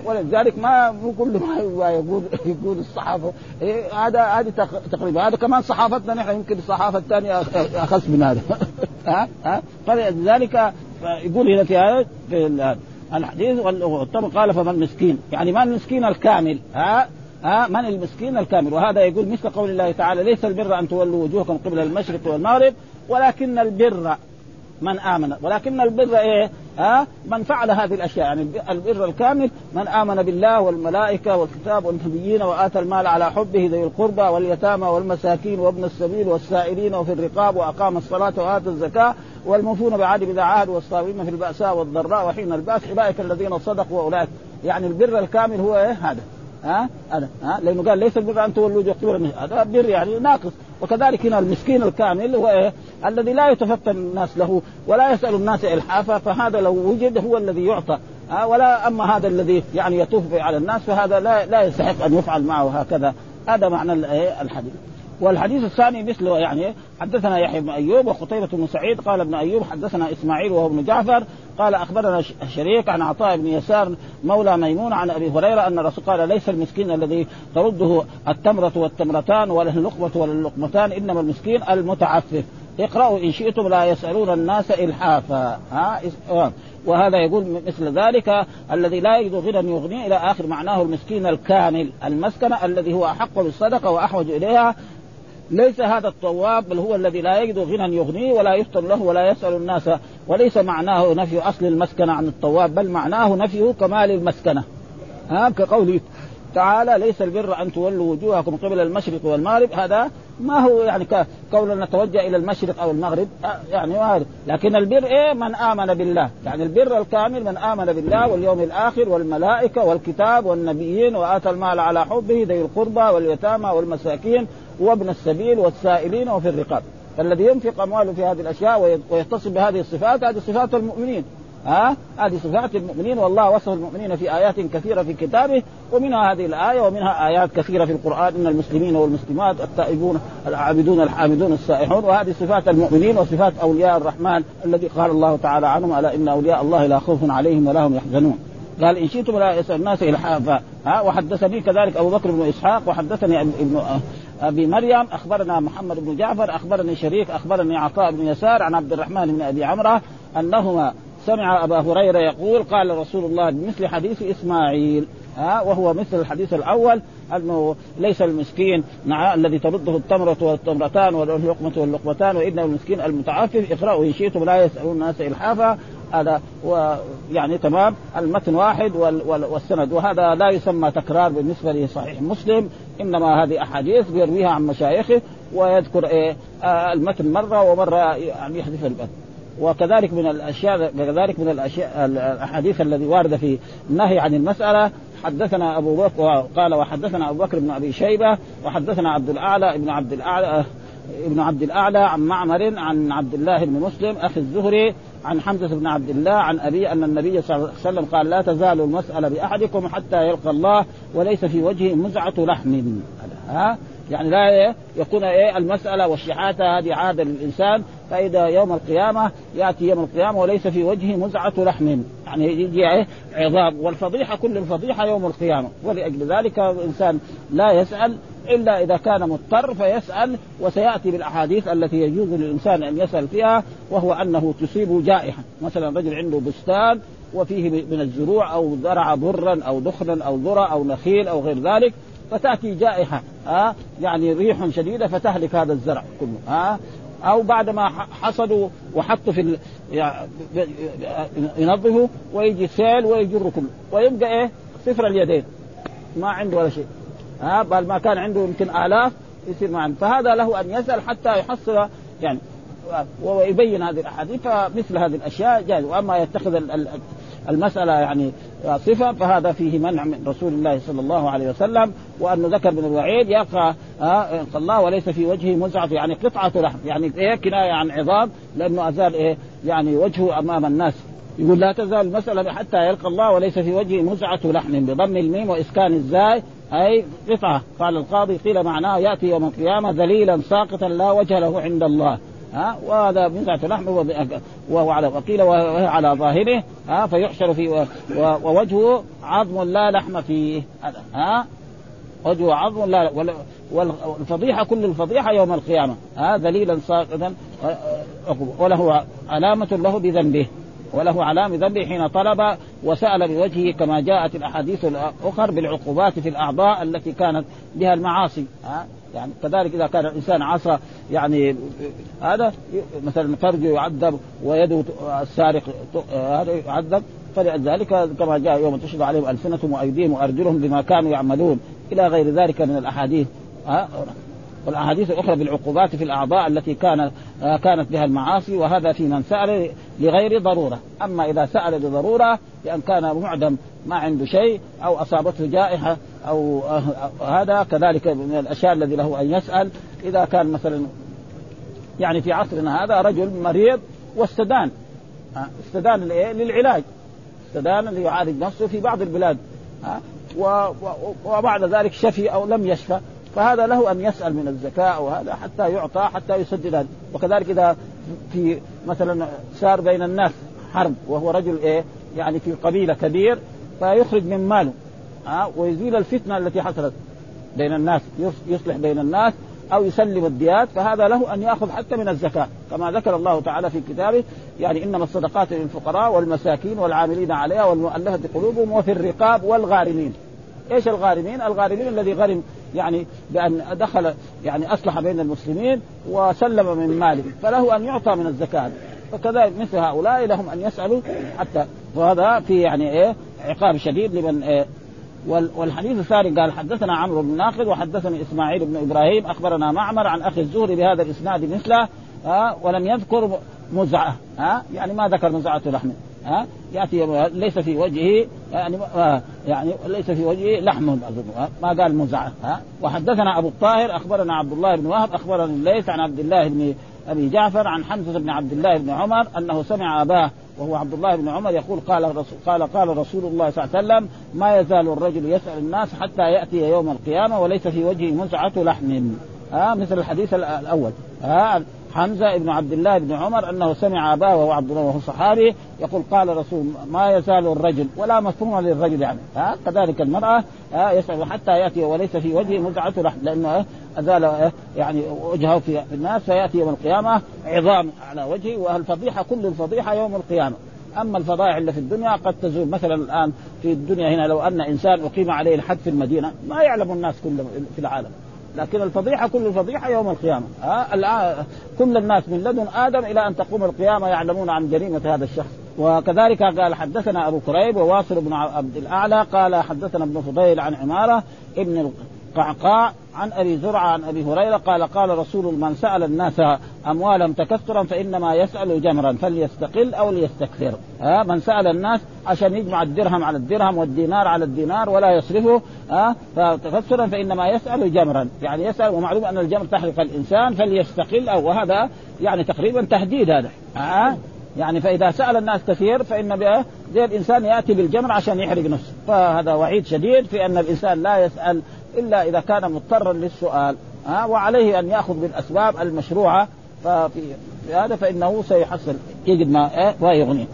ولذلك ما مو كل ما يقول يقول الصحافة. إيه هذا هذه تقريبا. هذا كمان صحافتنا نحن. يمكن الصحافة الثانية أخس من هذا. ها؟ ها؟ فلذلك يقول هنا في هذا الحديث قال فما المسكين؟ يعني ما المسكين الكامل. ها؟ ها؟ من المسكين الكامل؟ وهذا يقول مثل قول الله تعالى ليس البر أن تولوا وجوهكم قبل المشرق والمغرب ولكن البر من آمن. ولكن البر إيه؟ ها؟ من فعل هذه الأشياء. يعني البر الكامل من آمن بالله والملائكة والكتاب والنبيين وآتى المال على حبه ذوي القربى واليتامى والمساكين وابن السبيل والسائلين وفي الرقاب وأقام الصلاة وآتى الزكاة والموفون بعهد إذا عاهدوا والصابرين في البأساء والضراء وحين البأس أولئك الذين صدقوا وأولئك. يعني البر الكامل هو إيه؟ هذا. ها؟ هذا ها؟ لأنه قال ليس البر أن تولوا وجوهكم هذا بر يعني ناقص. وكذلك هنا المسكين الكامل هو إيه؟ الذي لا يتفتن الناس له ولا يسأل الناس الحافه فهذا لو وجد هو الذي يعطى ها؟ ولا أما هذا الذي يعني يطوف على الناس فهذا لا لا يستحق أن يفعل معه هكذا. هذا معنى الحديث. والحديث الثاني مثله يعني حدثنا يحيى بن أيوب وخطيبه بن سعيد قال ابن أيوب حدثنا إسماعيل وهو ابن جعفر قال أخبرنا شريك عن عطاء بن يسار مولى ميمون عن أبي هريرة أن الرسول قال ليس المسكين الذي ترده التمرة والتمرتان ولا اللقمة ولا اللقمتان إنما المسكين المتعفف. اقرأوا إن شئتم لا يسألون الناس إلحافا. ها؟ وهذا يقول مثل ذلك الذي لا يجد غنى يغني إلى آخر معناه المسكين الكامل المسكنة الذي هو أحق بالصدقة وأحوج إليها ليس هذا الطواب بل هو الذي لا يجد غنى يغنيه ولا يفتر له ولا يسأل الناس. وليس معناه نفي أصل المسكنة عن الطواب بل معناه نفيه كمال المسكنة. ها كقوله تعالى ليس البر أن تولوا وجوهكم قبل المشرق والمغرب. هذا ما هو يعني كون نتوجه إلى المشرق أو المغرب يعني هذا لكن البر إيه؟ من آمن بالله. يعني البر الكامل من آمن بالله واليوم الآخر والملائكة والكتاب والنبيين وآتى المال على حبه ذوي القربى واليتامى والمساكين وابن السبيل والسائلين وفي الرقاب الذي ينفق أمواله في هذه الأشياء ويتصل بهذه الصفات هذه صفات المؤمنين. ها؟ هذه صفات المؤمنين والله وصف المؤمنين في آيات كثيرة في كتابه ومنها هذه الآية ومنها آيات كثيرة في القرآن إن المسلمين والمسلمات التائبون العابدون الحامدون السائحون وهذه صفات المؤمنين وصفات أولياء الرحمن الذي قال الله تعالى عنهم ألا إن أولياء الله لا خوف عليهم ولا هم يحزنون. قال إن شئتم لا يسأل الناس إلحافا. ها؟ وحدثني كذلك أبو بكر بن إسحاق وحدثني ابن أبي مريم أخبرنا محمد بن جعفر أخبرني شريك أخبرني عطاء بن يسار عن عبد الرحمن بن أبي عمرة أنهما سمع أبا هريرة يقول قال رسول الله بمثل حديث إسماعيل. ها وهو مثل الحديث الأول أنه ليس المسكين الذي ترده التمرة والتمرتان واللقمه واللقمتان وان المسكين المتعفف اقرأوا إن شئتم لا يسألون الناس إلحافا. هذا ويعني تمام المتن واحد والسند. وهذا لا يسمى تكرار بالنسبة لصحيح مسلم إنما هذه أحاديث بيرويها عن مشايخه ويذكر إيه آه المتن مرة ومرة يعني يحذف المتن وكذلك من الأشياء كذلك من الأشياء الأحاديث الذي وارده في النهي عن المسألة حدثنا أبو بكر قال وحدثنا أبو بكر بن أبي شيبة وحدثنا عبد الأعلى ابن عبد الأعلى ابن عبد الأعلى عن معمر عن عبد الله بن مسلم أخي الزهري عن حمزة بن عبد الله عن أبي أن النبي صلى الله عليه وسلم قال لا تزال المسألة بأحدكم حتى يلقى الله وليس في وجهه مزعة لحم. ها يعني لا يكون إيه المسألة والشحاتة هذه عاده للانسان فإذا يوم القيامة يأتي يوم القيامة وليس في وجهه مزعة لحم. يعني يجي إيه عظام. والفضيحة كل الفضيحة يوم القيامة. ولأجل ذلك الإنسان لا يسأل إلا إذا كان مضطر فيسأل وسيأتي بالأحاديث التي يجوز للإنسان أن يسأل فيها وهو أنه تصيب جائحة. مثلا رجل عنده بستان وفيه من الزروع أو زرع برا أو دخنا أو ذرة أو نخيل أو غير ذلك فتأتي جائحة ها؟ يعني ريح شديدة فتهلك هذا الزرع كله ها؟ أو بعد ما حصدوا وحطوا في ينظفوا ويجي سيل ويجر كله ويبقى إيه؟ صفر اليدين ما عنده ولا شيء ها؟ بل ما كان عنده يمكن آلاف يصير ما عنده فهذا له أن يسال حتى يحصل يعني ويبين هذه الأحاديث فمثل هذه الأشياء جائز وأما يتخذ المسألة يعني صفة فهذا فيه منع من رسول الله صلى الله عليه وسلم وأنه ذكر من الوعيد يقع آه الله وليس في وجهه مزعة يعني قطعة لحم يعني إيه كناية عن عظام لأنه أزال إيه يعني وجهه أمام الناس. يقول لا تزال المسألة حتى يلقى الله وليس في وجهه مزعة لحم بضم الميم وإسكان الزاي أي قطعة. قال القاضي قيل معناه يأتي يوم القيامة ذليلا ساقطا لا وجه له عند الله. ها؟ وهذا بضعة لحم وهو على وقيل وهو على ظاهره ها؟ فيحشر في ووجهه عظم لا لحم فيه. ها؟ وجهه عظم لا والفضيحة كل الفضيحة يوم القيامة ها؟ ذليلا ساقطا وله علامة له بذنبه. وله علامة ذنبه حين طلب وسأل بوجهه كما جاءت الأحاديث الأخرى بالعقوبات في الأعضاء التي كانت بها المعاصي. ها؟ يعني كذلك إذا كان الإنسان عصى يعني هذا مثلا فرجه يعذب ويده السارق هذا يعذب. فلذلك كما جاء يوم تشهد عليهم ألسنتهم وأيديهم وأرجلهم بما كانوا يعملون. إلى غير ذلك من الأحاديث. والأحاديث الأخرى بالعقوبات في الأعضاء التي كانت كانت بها المعاصي وهذا في من سأل لغير ضرورة، أما إذا سأل لضرورة لأن كان معدم ما عنده شيء أو أصابته جائحة أو هذا كذلك من الأشياء الذي له أن يسأل. إذا كان مثلا يعني في عصرنا هذا رجل مريض واستدان. استدان للعلاج. استدان ليعالج نفسه في بعض البلاد. وبعد ذلك شفي أو لم يشفى. فهذا له أن يسأل من الزكاة أو هذا حتى يعطى حتى يسدد وكذلك إذا في مثلا صار بين الناس حرب وهو رجل إيه؟ يعني في قبيلة كبير فيخرج من ماله ها ويزيل الفتنة التي حصلت بين الناس يصلح بين الناس أو يسلم الديات فهذا له أن يأخذ حتى من الزكاة. كما ذكر الله تعالى في كتابه يعني إنما الصدقات للفقراء والمساكين والعاملين عليها والمؤلفة قلوبهم وفي الرقاب والغارمين. إيش الغارمين؟ الغارمين الذي غرم يعني بأن دخل يعني أصلح بين المسلمين وسلم من ماله فله أن يعطى من الزكاة. فكذلك مثل هؤلاء لهم أن يسألوا حتى وهذا في يعني إيه عقاب شديد لمن إيه والحديث الثاني قال حدثنا عمرو بن ناقد وحدثني إسماعيل بن إبراهيم أخبرنا معمر عن أخي الزهري بهذا الإسناد مثله ها ولم يذكر مزعة ها يعني ما ذكر مزعة لحم ها؟ يأتي ليس في وجهه يعني آه يعني ليس في وجهه لحم أظن ما قال مزعه ها؟ وحدثنا أبو الطاهر أخبرنا عبد الله بن وهب أخبرنا الليث عن عبد الله بن أبي جعفر عن حمزة بن عبد الله بن عمر أنه سمع أباه وهو عبد الله بن عمر يقول قال رسول قال قال رسول الله صلى الله عليه وسلم ما يزال الرجل يسأل الناس حتى يأتي يوم القيامة وليس في وجهه منزعه لحم. ها؟ مثل الحديث الأول ها؟ حمزة بن عبد الله بن عمر أنه سمع أباه وهو عبد الله وهو صحابي يقول قال رسول ما يزال الرجل ولا مفهوم للرجل يعني. ها؟ كذلك المرأة ها؟ يسأل حتى يأتي وليس في وجهه مزعه لحم لأنه أزال يعني وجهه في الناس فيأتي يوم القيامة عظام على وجهه والفضيحه كل الفضيحه يوم القيامة. أما الفضائح اللي في الدنيا قد تزول. مثلا الآن في الدنيا هنا لو أن إنسان أقيم عليه الحد في المدينة ما يعلم الناس كلهم في العالم. لكن الفضيحة كل الفضيحة يوم القيامة. ها الآن كل الناس من لدن آدم إلى أن تقوم القيامة يعلمون عن جريمة هذا الشخص. وكذلك قال حدثنا أبو كريب وواصل بن عبد الأعلى قال حدثنا ابن فضيل عن عمارة ابن القعقاع عن أبي زرعة عن أبي هريرة قال قال رسول من سأل الناس اموالهم تكثرا فإنما يسأل جمرا فليستقل أو ليستكثر. ها من سأل الناس عشان يجمع الدرهم على الدرهم والدينار على الدينار ولا يصرفه ها فتكثرا فإنما يسأل جمرا. يعني يسأل ومعلوم أن الجمر تحرق الإنسان فليستقل أو وهذا يعني تقريبا تهديد هذا. ها يعني فإذا سأل الناس كثير فإن زي الإنسان يأتي بالجمر عشان يحرق نفسه. فهذا وعيد شديد في أن الإنسان لا يسأل إلا إذا كان مضطرا للسؤال ها وعليه أن يأخذ بالأسباب المشروعة ففي هذا فإنه سيحصل يجد ما إيه ويغنيه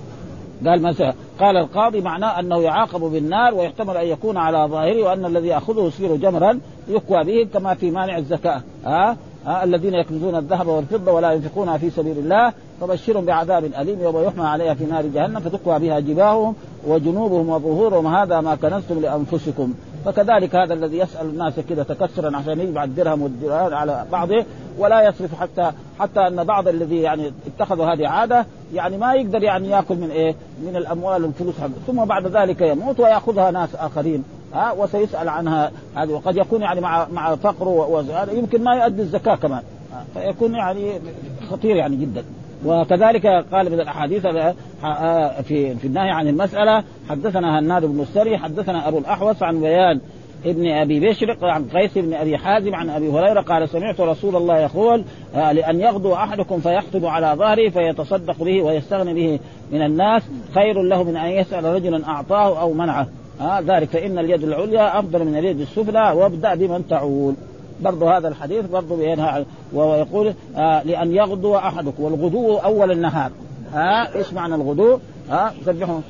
قال مثلا قال القاضي معناه أنه يعاقب بالنار ويحتمل أن يكون على ظاهره وأن الذي يأخذه يصير جمرا يكوى به كما في مانع الزكاة ها؟ ها الذين يكنزون الذهب والفضة ولا ينفقونها في سبيل الله فبشرهم بعذاب أليم يوم يحمى عليها في نار جهنم فتكوى بها جباههم وجنوبهم وظهورهم. هذا ما كنزتم لأنفسكم. فكذلك هذا الذي يسأل الناس كذا تكسرا عشان يجمع الدرهم والدرهم على بعضه ولا يصرف حتى حتى أن بعض الذي يعني اتخذوا هذه عادة يعني ما يقدر يعني يأكل من إيه؟ من الأموال والفلوس ثم بعد ذلك يموت ويأخذها ناس آخرين. ها وسيسأل عنها هذه. وقد يكون يعني مع مع فقره يمكن ما يؤدي الزكاة كمان. فيكون يعني خطير يعني جدا. وكذلك قال من الأحاديث في في النهي عن المسألة حدثنا هناد بن السري حدثنا أبو الأحوص عن بيان ابن أبي بشر عن قيس بن أبي حازم عن أبي هريرة قال سمعت رسول الله يقول لأن يغدو أحدكم فيخطب على ظهره فيتصدق به ويستغني به من الناس خير له من أن يسأل رجلا أعطاه أو منعه. آه ذلك فإن اليد العليا أفضل من اليد السفلى وابدأ بمن تعول. برضه هذا الحديث برضه بينها ويقول آه لأن يغدو أحدكم والغدو أول النهار. ها آه إيش معنى الغدو؟ ها آه يسبحون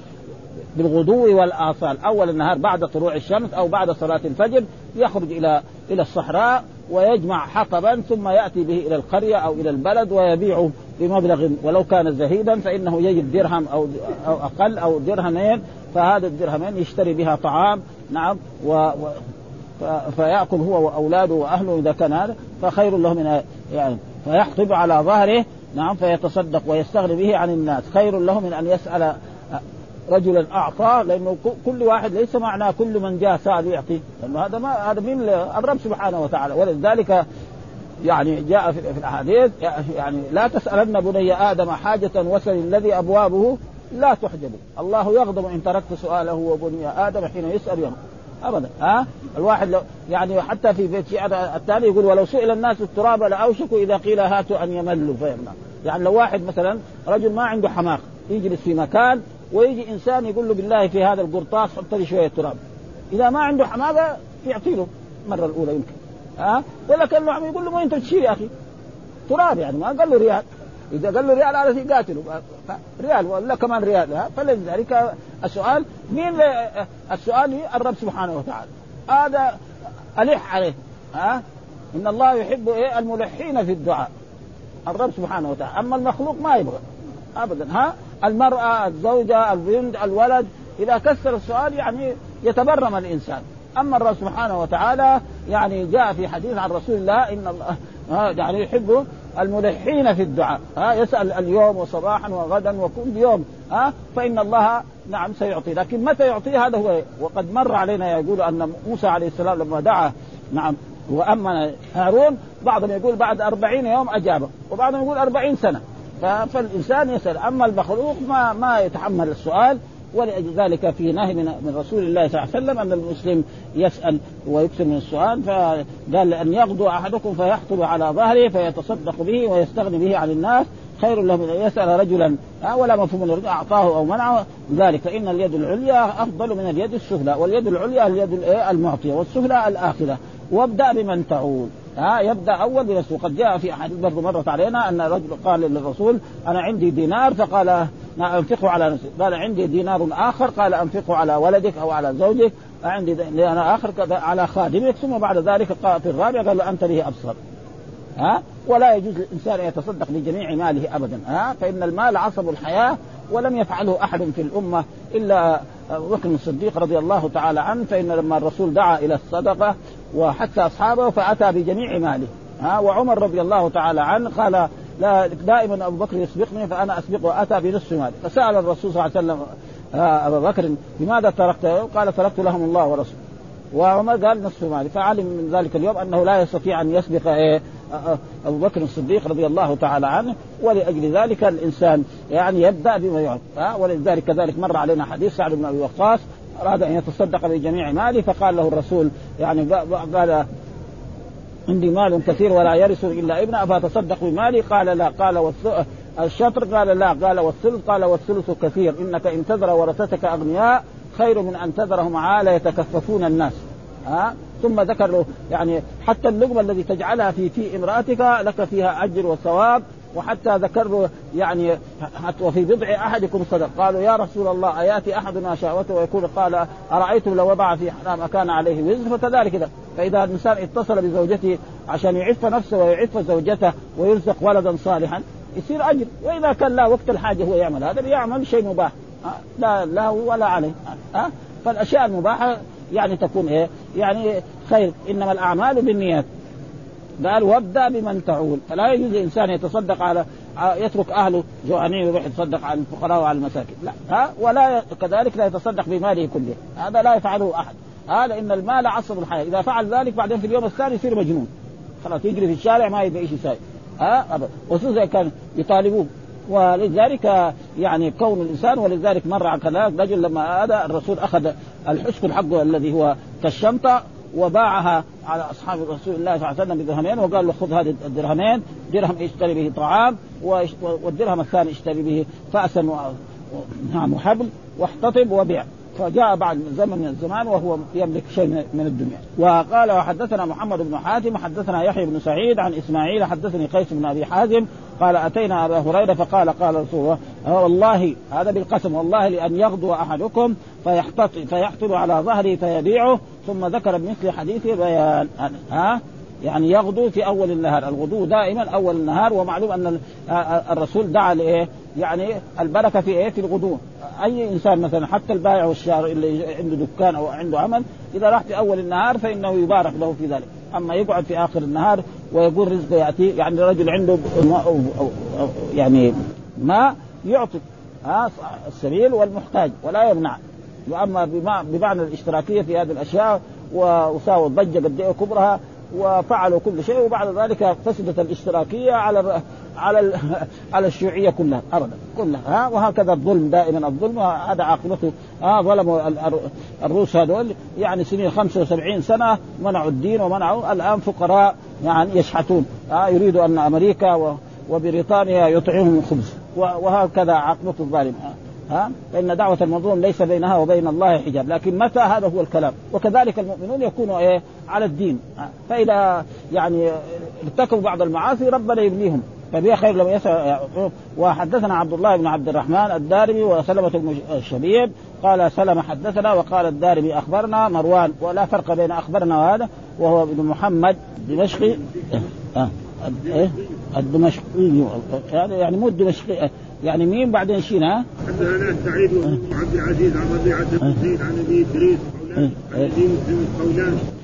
بالغدو والآصال. أول النهار بعد طلوع الشمس أو بعد صلاة الفجر يخرج إلى إلى الصحراء ويجمع حطبا ثم يأتي به إلى القرية أو إلى البلد ويبيعه بمبلغ. ولو كان زهيدا فإنه يجد درهم أو أو أقل أو درهمين فهذا الدرهمين يشتري بها طعام نعم و, و فيأكل هو وأولاده وأهله إذا كان هذا فخير له من يعني فيحطب على ظهره نعم فيتصدق ويستغني به عن الناس. خير له من أن يسأل رجلا أعطى لأنه كل واحد ليس معناه كل من جاء سأل يعطي. لأنه هذا ما هذا من الرب سبحانه وتعالى. ولذلك يعني جاء في الأحاديث يعني لا تسألن بني آدم حاجة وسل الذي أبوابه لا تحجب الله يغضب إن تركت سؤاله وبني آدم حين يسأل يوم ابدا. ها؟ الواحد لو يعني حتى في بيت شعر الثاني يقول ولو سئل الناس التراب لأوشكوا إذا قيل هاتوا أن يملوا. فيمنع. يعني لو واحد مثلا رجل ما عنده حماق يجلس في مكان ويجي إنسان يقول له بالله في هذا القرطاس حط لي شوية تراب. إذا ما عنده حماقه يعطي له المرة الأولى يمكن. ها؟ ولا عم يقول له وين تشيل يا أخي؟ تراب يعني ما قال له ريال إذا قال له ريال على قاتله ريال ولا كمان ريال. فلذلك السؤال مين السؤال الرب سبحانه وتعالى. هذا الح عليه. ها؟ إن الله يحب إيه؟ الملحين في الدعاء. الرب سبحانه وتعالى. أما المخلوق ما يبغى. ابدا. ها؟ المرأة الزوجة البنت الولد إذا كسر السؤال يعني يتبرم الإنسان. أما الرب سبحانه وتعالى يعني جاء في حديث عن رسول الله إن الله يعني يحب الملحين في الدعاء. ها يسأل اليوم وصباحا وغدا وكل يوم ها فإن الله نعم سيعطي. لكن متى يعطي هذا هو وقد مر علينا يقول أن موسى عليه السلام لما دعا نعم وأمن هارون بعضهم يقول بعد أربعين يوم أجابه وبعضهم يقول أربعين سنة. فالإنسان يسأل. أما المخلوق ما ما يتحمل السؤال. ولذلك في نهي من, رسول الله صلى الله عليه وسلم أن المسلم يسأل ويكثر من السؤال فقال ان يغدو أحدكم فيحطب على ظهره فيتصدق به ويستغني به عن الناس خير له من أن يسأل رجلا ولا مفهوم الرجل أعطاه أو منعه. ذلك فان اليد العليا أفضل من اليد السفلى واليد العليا اليد المعطية والسفلى الاخذه وابدأ بمن تعود. ها يبدأ أول بنفسه. وقد جاء في أحاديث برضه مرت علينا أن رجل قال للرسول أنا عندي دينار. فقال أنفقه على نفسي. قال عندي دينار آخر. قال أنفقه على ولدك أو على زوجك. عندي دينار آخر على خادمك. ثم بعد ذلك قال في الرابع قال له أنت به أبصر. ها؟ ولا يجوز للإنسان أن يتصدق بجميع ماله ابدا. ها؟ فإن المال عصب الحياة ولم يفعله أحد في الأمة إلا ابو بكر الصديق رضي الله تعالى عنه. فإن لما الرسول دعا إلى الصدقة وحتى أصحابه فأتى بجميع ماله. ها وعمر رضي الله تعالى عنه قال لا دائما أبو بكر يسبقني فأنا أسبقه وأتى بنصف مالي فسأل الرسول صلى الله عليه وسلم ابا بكر لماذا تركته؟ قال تركت لهم الله ورسوله. وعمر قال نصف مالي فعلم من ذلك اليوم أنه لا يستطيع أن يسبق إيه أبو بكر الصديق رضي الله تعالى عنه. ولأجل ذلك الإنسان يعني يبدأ بما يعد ولذلك كذلك مر علينا حديث سعد بن أبي وقاص أراد أن يتصدق بجميع ماله فقال له الرسول يعني قال عندي مال كثير ولا يرث إلا ابن افاتصدق بمالي؟ قال لا. قال الشطر؟ قال لا. قال والثلث؟ قال والثلث كثير. إنك إن تذر ورثتك أغنياء خير من أن تذرهم عالة يتكففون الناس. ها؟ ثم ذكر له يعني حتى اللقمة الذي تجعلها في في امرأتك لك فيها أجر وثواب وحتى ذكر له يعني وفي بضع أحدكم صدق. قالوا يا رسول الله أياتي احدنا شهوته ويقول قال أرأيتم لو وضع في حرام أكان عليه وزر؟ فكذلك فإذا الإنسان اتصل بزوجته عشان يعف نفسه ويعف زوجته ويرزق ولدا صالحا يصير أجر. وإذا كان لا وقت الحاجة هو يعمل. هذا يعمل شيء مباح. لا له ولا عليه. ها فالأشياء المباحة يعني تكون إيه؟ يعني خير. إنما الأعمال بالنيات. قال وابدأ بمن تعول. فلا يجوز للانسان يتصدق على يترك أهله جوعانين ويروح يتصدق على الفقراء وعلى المساكين. لا. ها؟ ولا كذلك لا يتصدق بماله كله. هذا لا يفعله أحد. هذا إن المال عصب الحياة. إذا فعل ذلك بعدين في اليوم الثاني يصير مجنون. خلاص يجري في الشارع ما يبغى شيء يساوي ها؟ ابدا. خصوصا كان يطالبوه ولذلك يعني كون الإنسان ولذلك مر على كذلك رجل لما هذا الرسول أخذ الحسن حقه الذي هو كالشنطه وباعها على أصحاب رسول الله صلى الله عليه وسلم بدرهمين وقال له خذ هذه الدرهمين درهم اشتري به طعام والدرهم الثاني اشتري به فأسا نعم وحبل واحتطب وبيع. فجاء بعد زمن من الزمان وهو يملك شيء من الدنيا. وقال وحدثنا محمد بن حاتم حدثنا يحيى بن سعيد عن إسماعيل حدثني قيس بن أبي حازم قال أتينا أبا هريرة فقال قال رسول الله والله هذا بالقسم والله لأن يغدو أحدكم فيحتط فيحطب على ظهره فيبيعه ثم ذكر بمثل حديث بيان ها؟ يعني يغدو في أول النهار، الغدو دائما أول النهار ومعلوم أن الرسول دعا لإيه؟ يعني البركة في إيه؟ في الغدو، أي إنسان مثلا حتى البائع والشارع اللي عنده دكان أو عنده عمل إذا راح في أول النهار فإنه يبارك له في ذلك، أما يقعد في آخر النهار ويقول رزقه يأتي يعني رجل عنده يعني ما يعطي. ها السبيل والمحتاج ولا يمنع. وأما بمعنى الاشتراكية في هذه الأشياء وساووا ضجه قد إيه؟ كبرها وفعلوا كل شيء وبعد ذلك فسدت الاشتراكية على على على الشيوعية كلها ابدا كلها ها؟ وهكذا الظلم دائما الظلم هذا عاقبته ها؟ ظلموا الروس هذول يعني سنين 75 سنة منعوا الدين ومنعوا الآن فقراء يعني يشحتون ها؟ يريدوا أن أمريكا وبريطانيا يطعمهم الخبز وهكذا عاقبة الظالم ها؟ فإن دعوة المظلوم ليس بينها وبين الله حجاب. لكن متى هذا هو الكلام؟ وكذلك المؤمنون يكونوا إيه؟ على الدين. فإذا يعني ارتكبوا بعض المعاصي ربنا يبليهم فبها خير لم يسأل وحدثنا عبد الله بن عبد الرحمن الدارمي وسلمة الشبيب. قال سلم حدثنا وقال الدارمي أخبرنا مروان. ولا فرق بين أخبرنا وهذا. وهو ابن محمد دمشقي. إيه؟ الدمشقي. يعني مو الدمشقي. يعني مين بعدين شين ها؟ حدثنا سعيد بن عبد العزيز عن ربيعه بن زيد عن ابي ادريس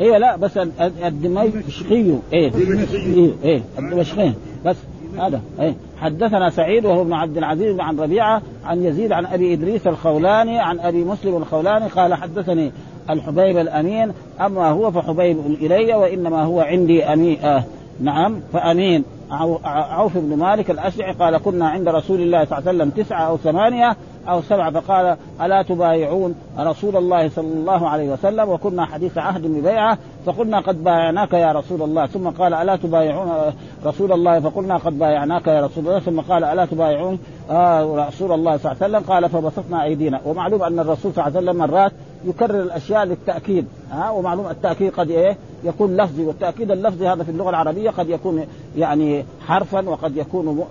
أيوه لا بس الدمشقي إيه. إيه إيه الدمشقي. بس هذا إيه. حدثنا سعيد وهو ابن عبد العزيز عن ربيعة عن يزيد عن أبي إدريس الخولاني عن أبي مسلم الخولاني قال حدثني الحبيب الأمين أما هو فحبيب إلي وإنما هو عندي امين آه نعم فأمين. عوف بن مالك الأشعري قال كنا عند رسول الله صلى الله عليه وسلم تسعة أو ثمانية أو سبعة فقال ألا تبايعون رسول الله صلى الله عليه وسلم وكنا حديث عهد ببيعة فقلنا قد بايعناك يا رسول الله ثم قال ألا تبايعون رسول الله فقلنا قد بايعناك يا رسول الله ثم قال ألا تبايعون آه رسول الله صلى الله عليه وسلم قال فبسطنا أيدينا ومعلوم أن الرسول صلى الله عليه وسلم مرات يكرر الأشياء للتأكيد ها؟ ومعلوم التأكيد قد إيه؟ يكون لفظي والتأكيد اللفظي هذا في اللغة العربية قد يكون يعني حرفا وقد يكون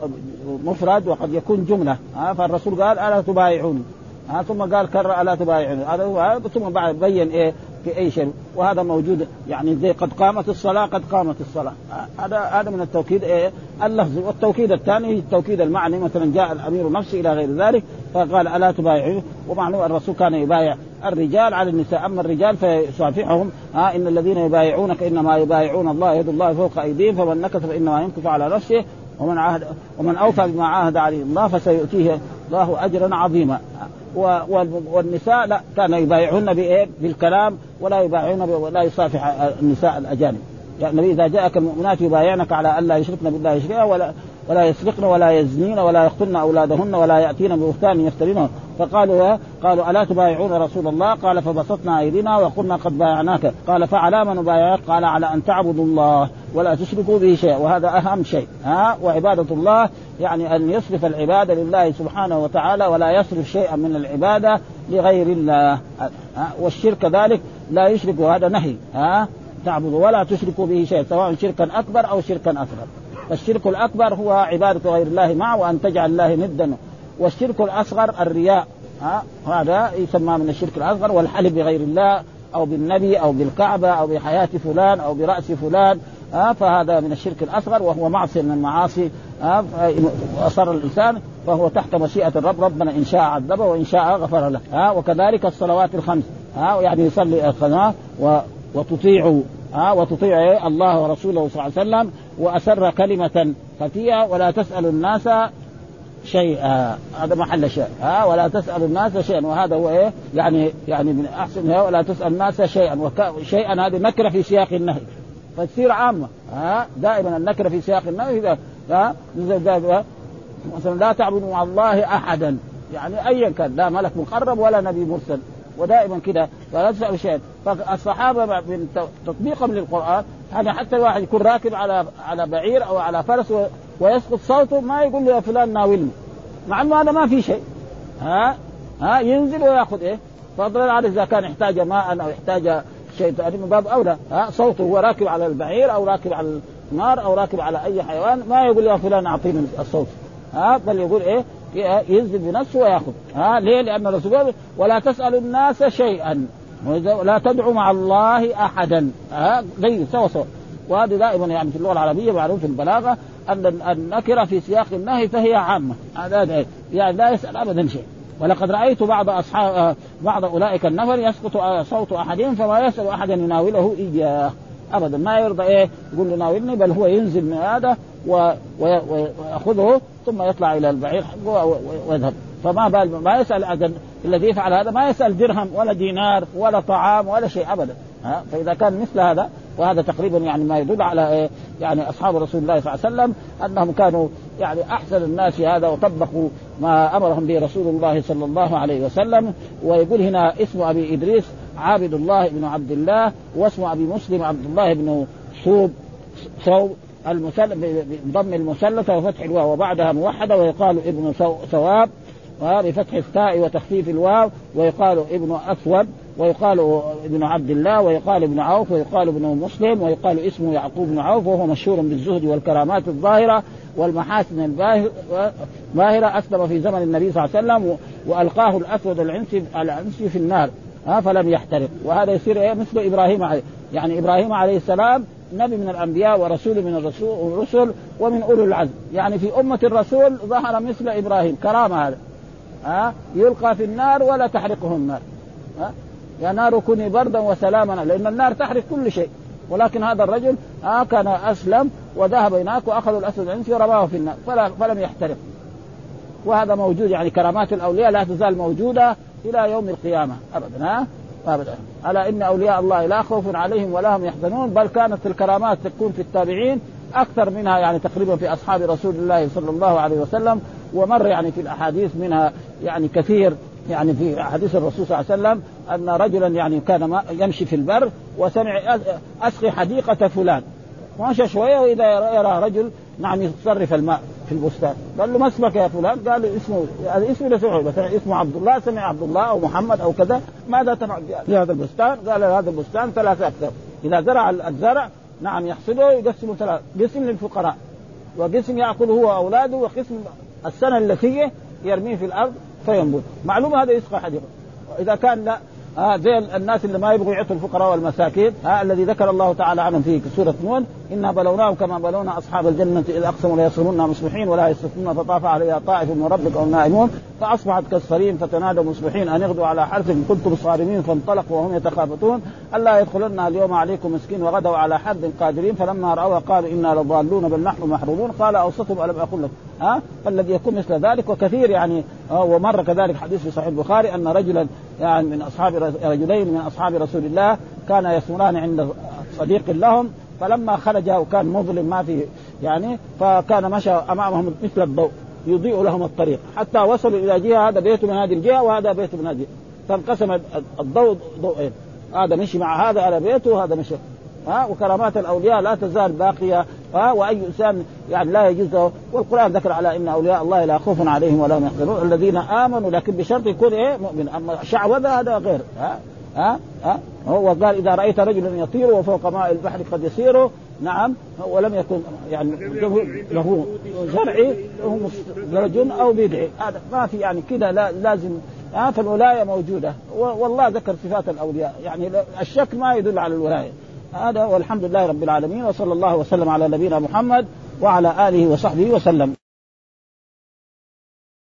مفرد وقد يكون جملة ها؟ فالرسول قال ألا تبايعوني ها؟ ثم قال كرر ألا تبايعوني هذا ثم بعد بين إيه؟ في أي شيء. وهذا موجود يعني زي قد قامت الصلاة قد قامت الصلاة. هذا هذا من التوكيد إيه اللفظي والتوكيد الثاني التوكيد المعني. مثلا جاء الأمير نفسه إلى غير ذلك فقال ألا تبايعوا ومعلوم الرسول كان يبايع الرجال على النساء. أما الرجال فيصافحهم ها إن الذين يبايعونك إنما يبايعون الله يد الله فوق أيديهم فمن نكث فإنما ينكث على نفسه ومن عاهد ومن أوفى بما عاهد عليه الله فسيؤتيه الله اجرا عظيما والنساء لا كان يبايعون بإيه؟ بالكلام ولا يبايعون ولا يصافح النساء الأجانب يعني النبي إذا جاءك المؤمنات يبايعنك على الا يشركن بالله شيئا ولا ولا يسرقن ولا يزنين ولا يقتلن أولادهن ولا يأتين ببهتان يفترينه. فقالوا قالوا ألا تبايعون رسول الله؟ قال فبسطنا أيدينا وقلنا قد بايعناك. قال فعلى من نبايعك؟ قال على أن تعبدوا الله ولا تشركوا به شيئا. وهذا أهم شيء. ها؟ وعبادة الله يعني أن يصرف العبادة لله سبحانه وتعالى ولا يصرف شيئا من العبادة لغير الله. والشرك ذلك لا يشرك وهذا نهي. ها؟ تعبدوا ولا تشركوا به شيئا سواء شركا أكبر أو شركا أصغر. فالشرك الأكبر هو عبادة غير الله معه وأن تجعل الله ندا. والشرك الأصغر الرياء. ها؟ هذا يسمى من الشرك الأصغر والحلف بغير الله أو بالنبي أو بالكعبة أو بحياة فلان أو برأس فلان. ها؟ فهذا من الشرك الأصغر وهو معصية من المعاصي. اصر الإنسان فهو تحت مشيئة الرب. ربنا إن شاء عذبه وإن شاء غفر له. ها؟ وكذلك الصلوات الخمس. ها؟ يعني يصلي القناه وتطيع ها وتطيع إيه؟ الله ورسوله صلى الله عليه وسلم وأسر كلمة خفيه ولا تسأل الناس شيئا. هذا محل شيء ها ولا تسأل الناس شيئا. وهذا هو إيه؟ يعني يعني من أحسن ولا تسأل الناس شيئا. وك... شيئا هذه نكره في سياق النهي. فتصير عامة ها دائما النكرة في سياق النهي ها مثلا لا تعبدوا مع الله احدا. يعني ايا كان لا ملك مقرب ولا نبي مرسل. ودائما كده فلا تسأل شيئا. فالصحابة من تطبيقهم للقرآن هذا حتى الواحد يكون راكب على على بعير أو على فرس ويسقط صوته ما يقول له يا فلان ناولني مع إنه هذا ما في شيء. ها؟ ها؟ ينزل ويأخذ إيه؟ فضلا عن إذا كان يحتاج ماء أو يحتاج شيء من باب أولى. ها؟ صوته هو راكب على البعير أو راكب على النار أو راكب على أي حيوان ما يقول يا فلان أعطيني الصوت. ها؟ بل يقول إيه؟ ينزل بنفسه ويأخذ. ها ليه؟ لأن الرسول ولا تسال الناس شيئا. ولا تدعو مع الله احدا. ها زي سوا سوا. وهذه دائما يعني في اللغة العربية معروف في البلاغة أن النكره في سياق النهي فهي عامة. يعني لا يسأل ابدا شيء. ولقد رأيت بعض أصحاب بعض أولئك النفر يسقط صوت أحدهم فما يسأل احدا يناوله إياه. أبدا. ما يرضى إيه؟ يقول له ناولني بل هو ينزل من هذا ويأخذه ثم يطلع إلى البعير حقه ويذهب. فما بال ما يسأل الذي يفعل هذا ما يسأل درهم ولا دينار ولا طعام ولا شيء أبدا. ها؟ فإذا كان مثل هذا وهذا تقريبا يعني ما يدل على إيه؟ يعني أصحاب رسول الله صلى الله عليه وسلم أنهم كانوا يعني أحسن الناس هذا وطبقوا ما أمرهم به رسول الله صلى الله عليه وسلم. ويقول هنا اسم أبي إدريس عابد الله بن عبد الله واسم أبي مسلم عبد الله بن صوب صوب المسل... بضم المثلثة وفتح الواو وبعدها موحدة ويقال ابن ثواب بفتح التاء وتخفيف الواو ويقال ابن أسود ويقال ابن عبد الله ويقال ابن عوف ويقال ابن مسلم ويقال اسمه يعقوب بن عوف وهو مشهور بالزهد والكرامات الظاهرة والمحاسن الباهره أسلم في زمن النبي صلى الله عليه وسلم وألقاه الأسود العنسي العنسي في النار. ها فلم يحترق. وهذا يصير إيه؟ مثل إبراهيم عليه يعني إبراهيم عليه السلام نبي من الأنبياء ورسول من الرسل ومن اولي العزم. يعني في أمة الرسول ظهر مثل إبراهيم. كرامة هذا. ها؟ يلقى في النار ولا تحرقه النار ها؟ يا نار كوني بردا وسلاما لأن النار تحرق كل شيء. ولكن هذا الرجل آه كان أسلم وذهب هناك وأخذوا الاسد العنسي ورماه في النار. فلم يحترق. وهذا موجود يعني كرامات الأولياء لا تزال موجودة. إلى يوم القيامة. ابدا ها؟ ابدا. ألا إن أولياء الله لا خوف عليهم ولا هم يحزنون بل كانت الكرامات تكون في التابعين أكثر منها يعني تقريبا في أصحاب رسول الله صلى الله عليه وسلم ومر يعني في الأحاديث منها يعني كثير يعني في حديث الرسول صلى الله عليه وسلم أن رجلا يعني كان يمشي في البر وسمع أسقي حديقة فلان. ماشى شوية وإذا يرى رجل نعم يصرف الماء. في البستان. قال له ما اسمك يا فلان؟ قال اسمه هذا اسمه لا مثلا اسمه عبد الله سمع عبد الله أو محمد أو كذا ماذا تفعل هذا البستان؟ قال هذا البستان ثلاثة أكثر. إذا زرع الزرع نعم يحصده يقسمه ثلاث قسم للفقراء وقسم يأكل هو وأولاده وقسم السنة التي يرميه في الأرض فينبت. معلومة هذا يسقى حديقة. إذا كان لا آه زي الناس اللي ما يبغوا يعطوا الفقراء والمساكين آه الذي ذكر الله تعالى عنهم في سورة نون إنا بلوناهم كما بلونا أصحاب الجنة إذ أقسموا ليصومونها مصبحين ولا يستثنون فطاف عليها طائف من ربك أو نائمون. فأصبحت كالصريم فتنادوا مصبحين أن اغدوا على حرث كنتم صارمين فانطلقوا وهم يتخافتون. ألا يدخلنها اليوم عليكم مسكين وغدوا على حد قادرين. فلما رأوها قالوا إنا لضالون بل نحن محرومون. قال اوسطهم ألم أقول لكم؟ ها؟ فالذي يكون مثل ذلك وكثير يعني آه ومر كذلك حديث في صحيح البخاري أن رجلا يعني من أصحاب رجلين من أصحاب رسول الله كان يسمران عند صديق لهم. فلما خرج وكان مظلم ما في يعني فكان مشى أمامهم مثل الضوء يضيء لهم الطريق حتى وصلوا إلى جهة هذا بيته من هذه الجهة وهذا بيته من هذه فانقسم الضوء ضوئين هذا مشي مع هذا على بيته وهذا مشي ها وكرامات الأولياء لا تزال باقية ها وأي إنسان يعني لا يجوز والقرآن ذكر على إن أولياء الله لا خوف عليهم ولا هم يحزنون الذين آمنوا لكن بشرط يكون إيه مؤمن أما شعوذة هذا غير ها. ها؟ ها؟ هو قال إذا رأيت رجلا يطير وفوق ماء البحر قد يسير نعم ولم يكن يعني له زرعي له درج أو بدعي هذا ما في يعني كذا لا لازم ها؟ فالولاية موجودة. والله ذكر صفات الأولياء. يعني الشك ما يدل على الولاية. هذا والحمد لله رب العالمين وصلى الله وسلم على نبينا محمد وعلى آله وصحبه وسلم.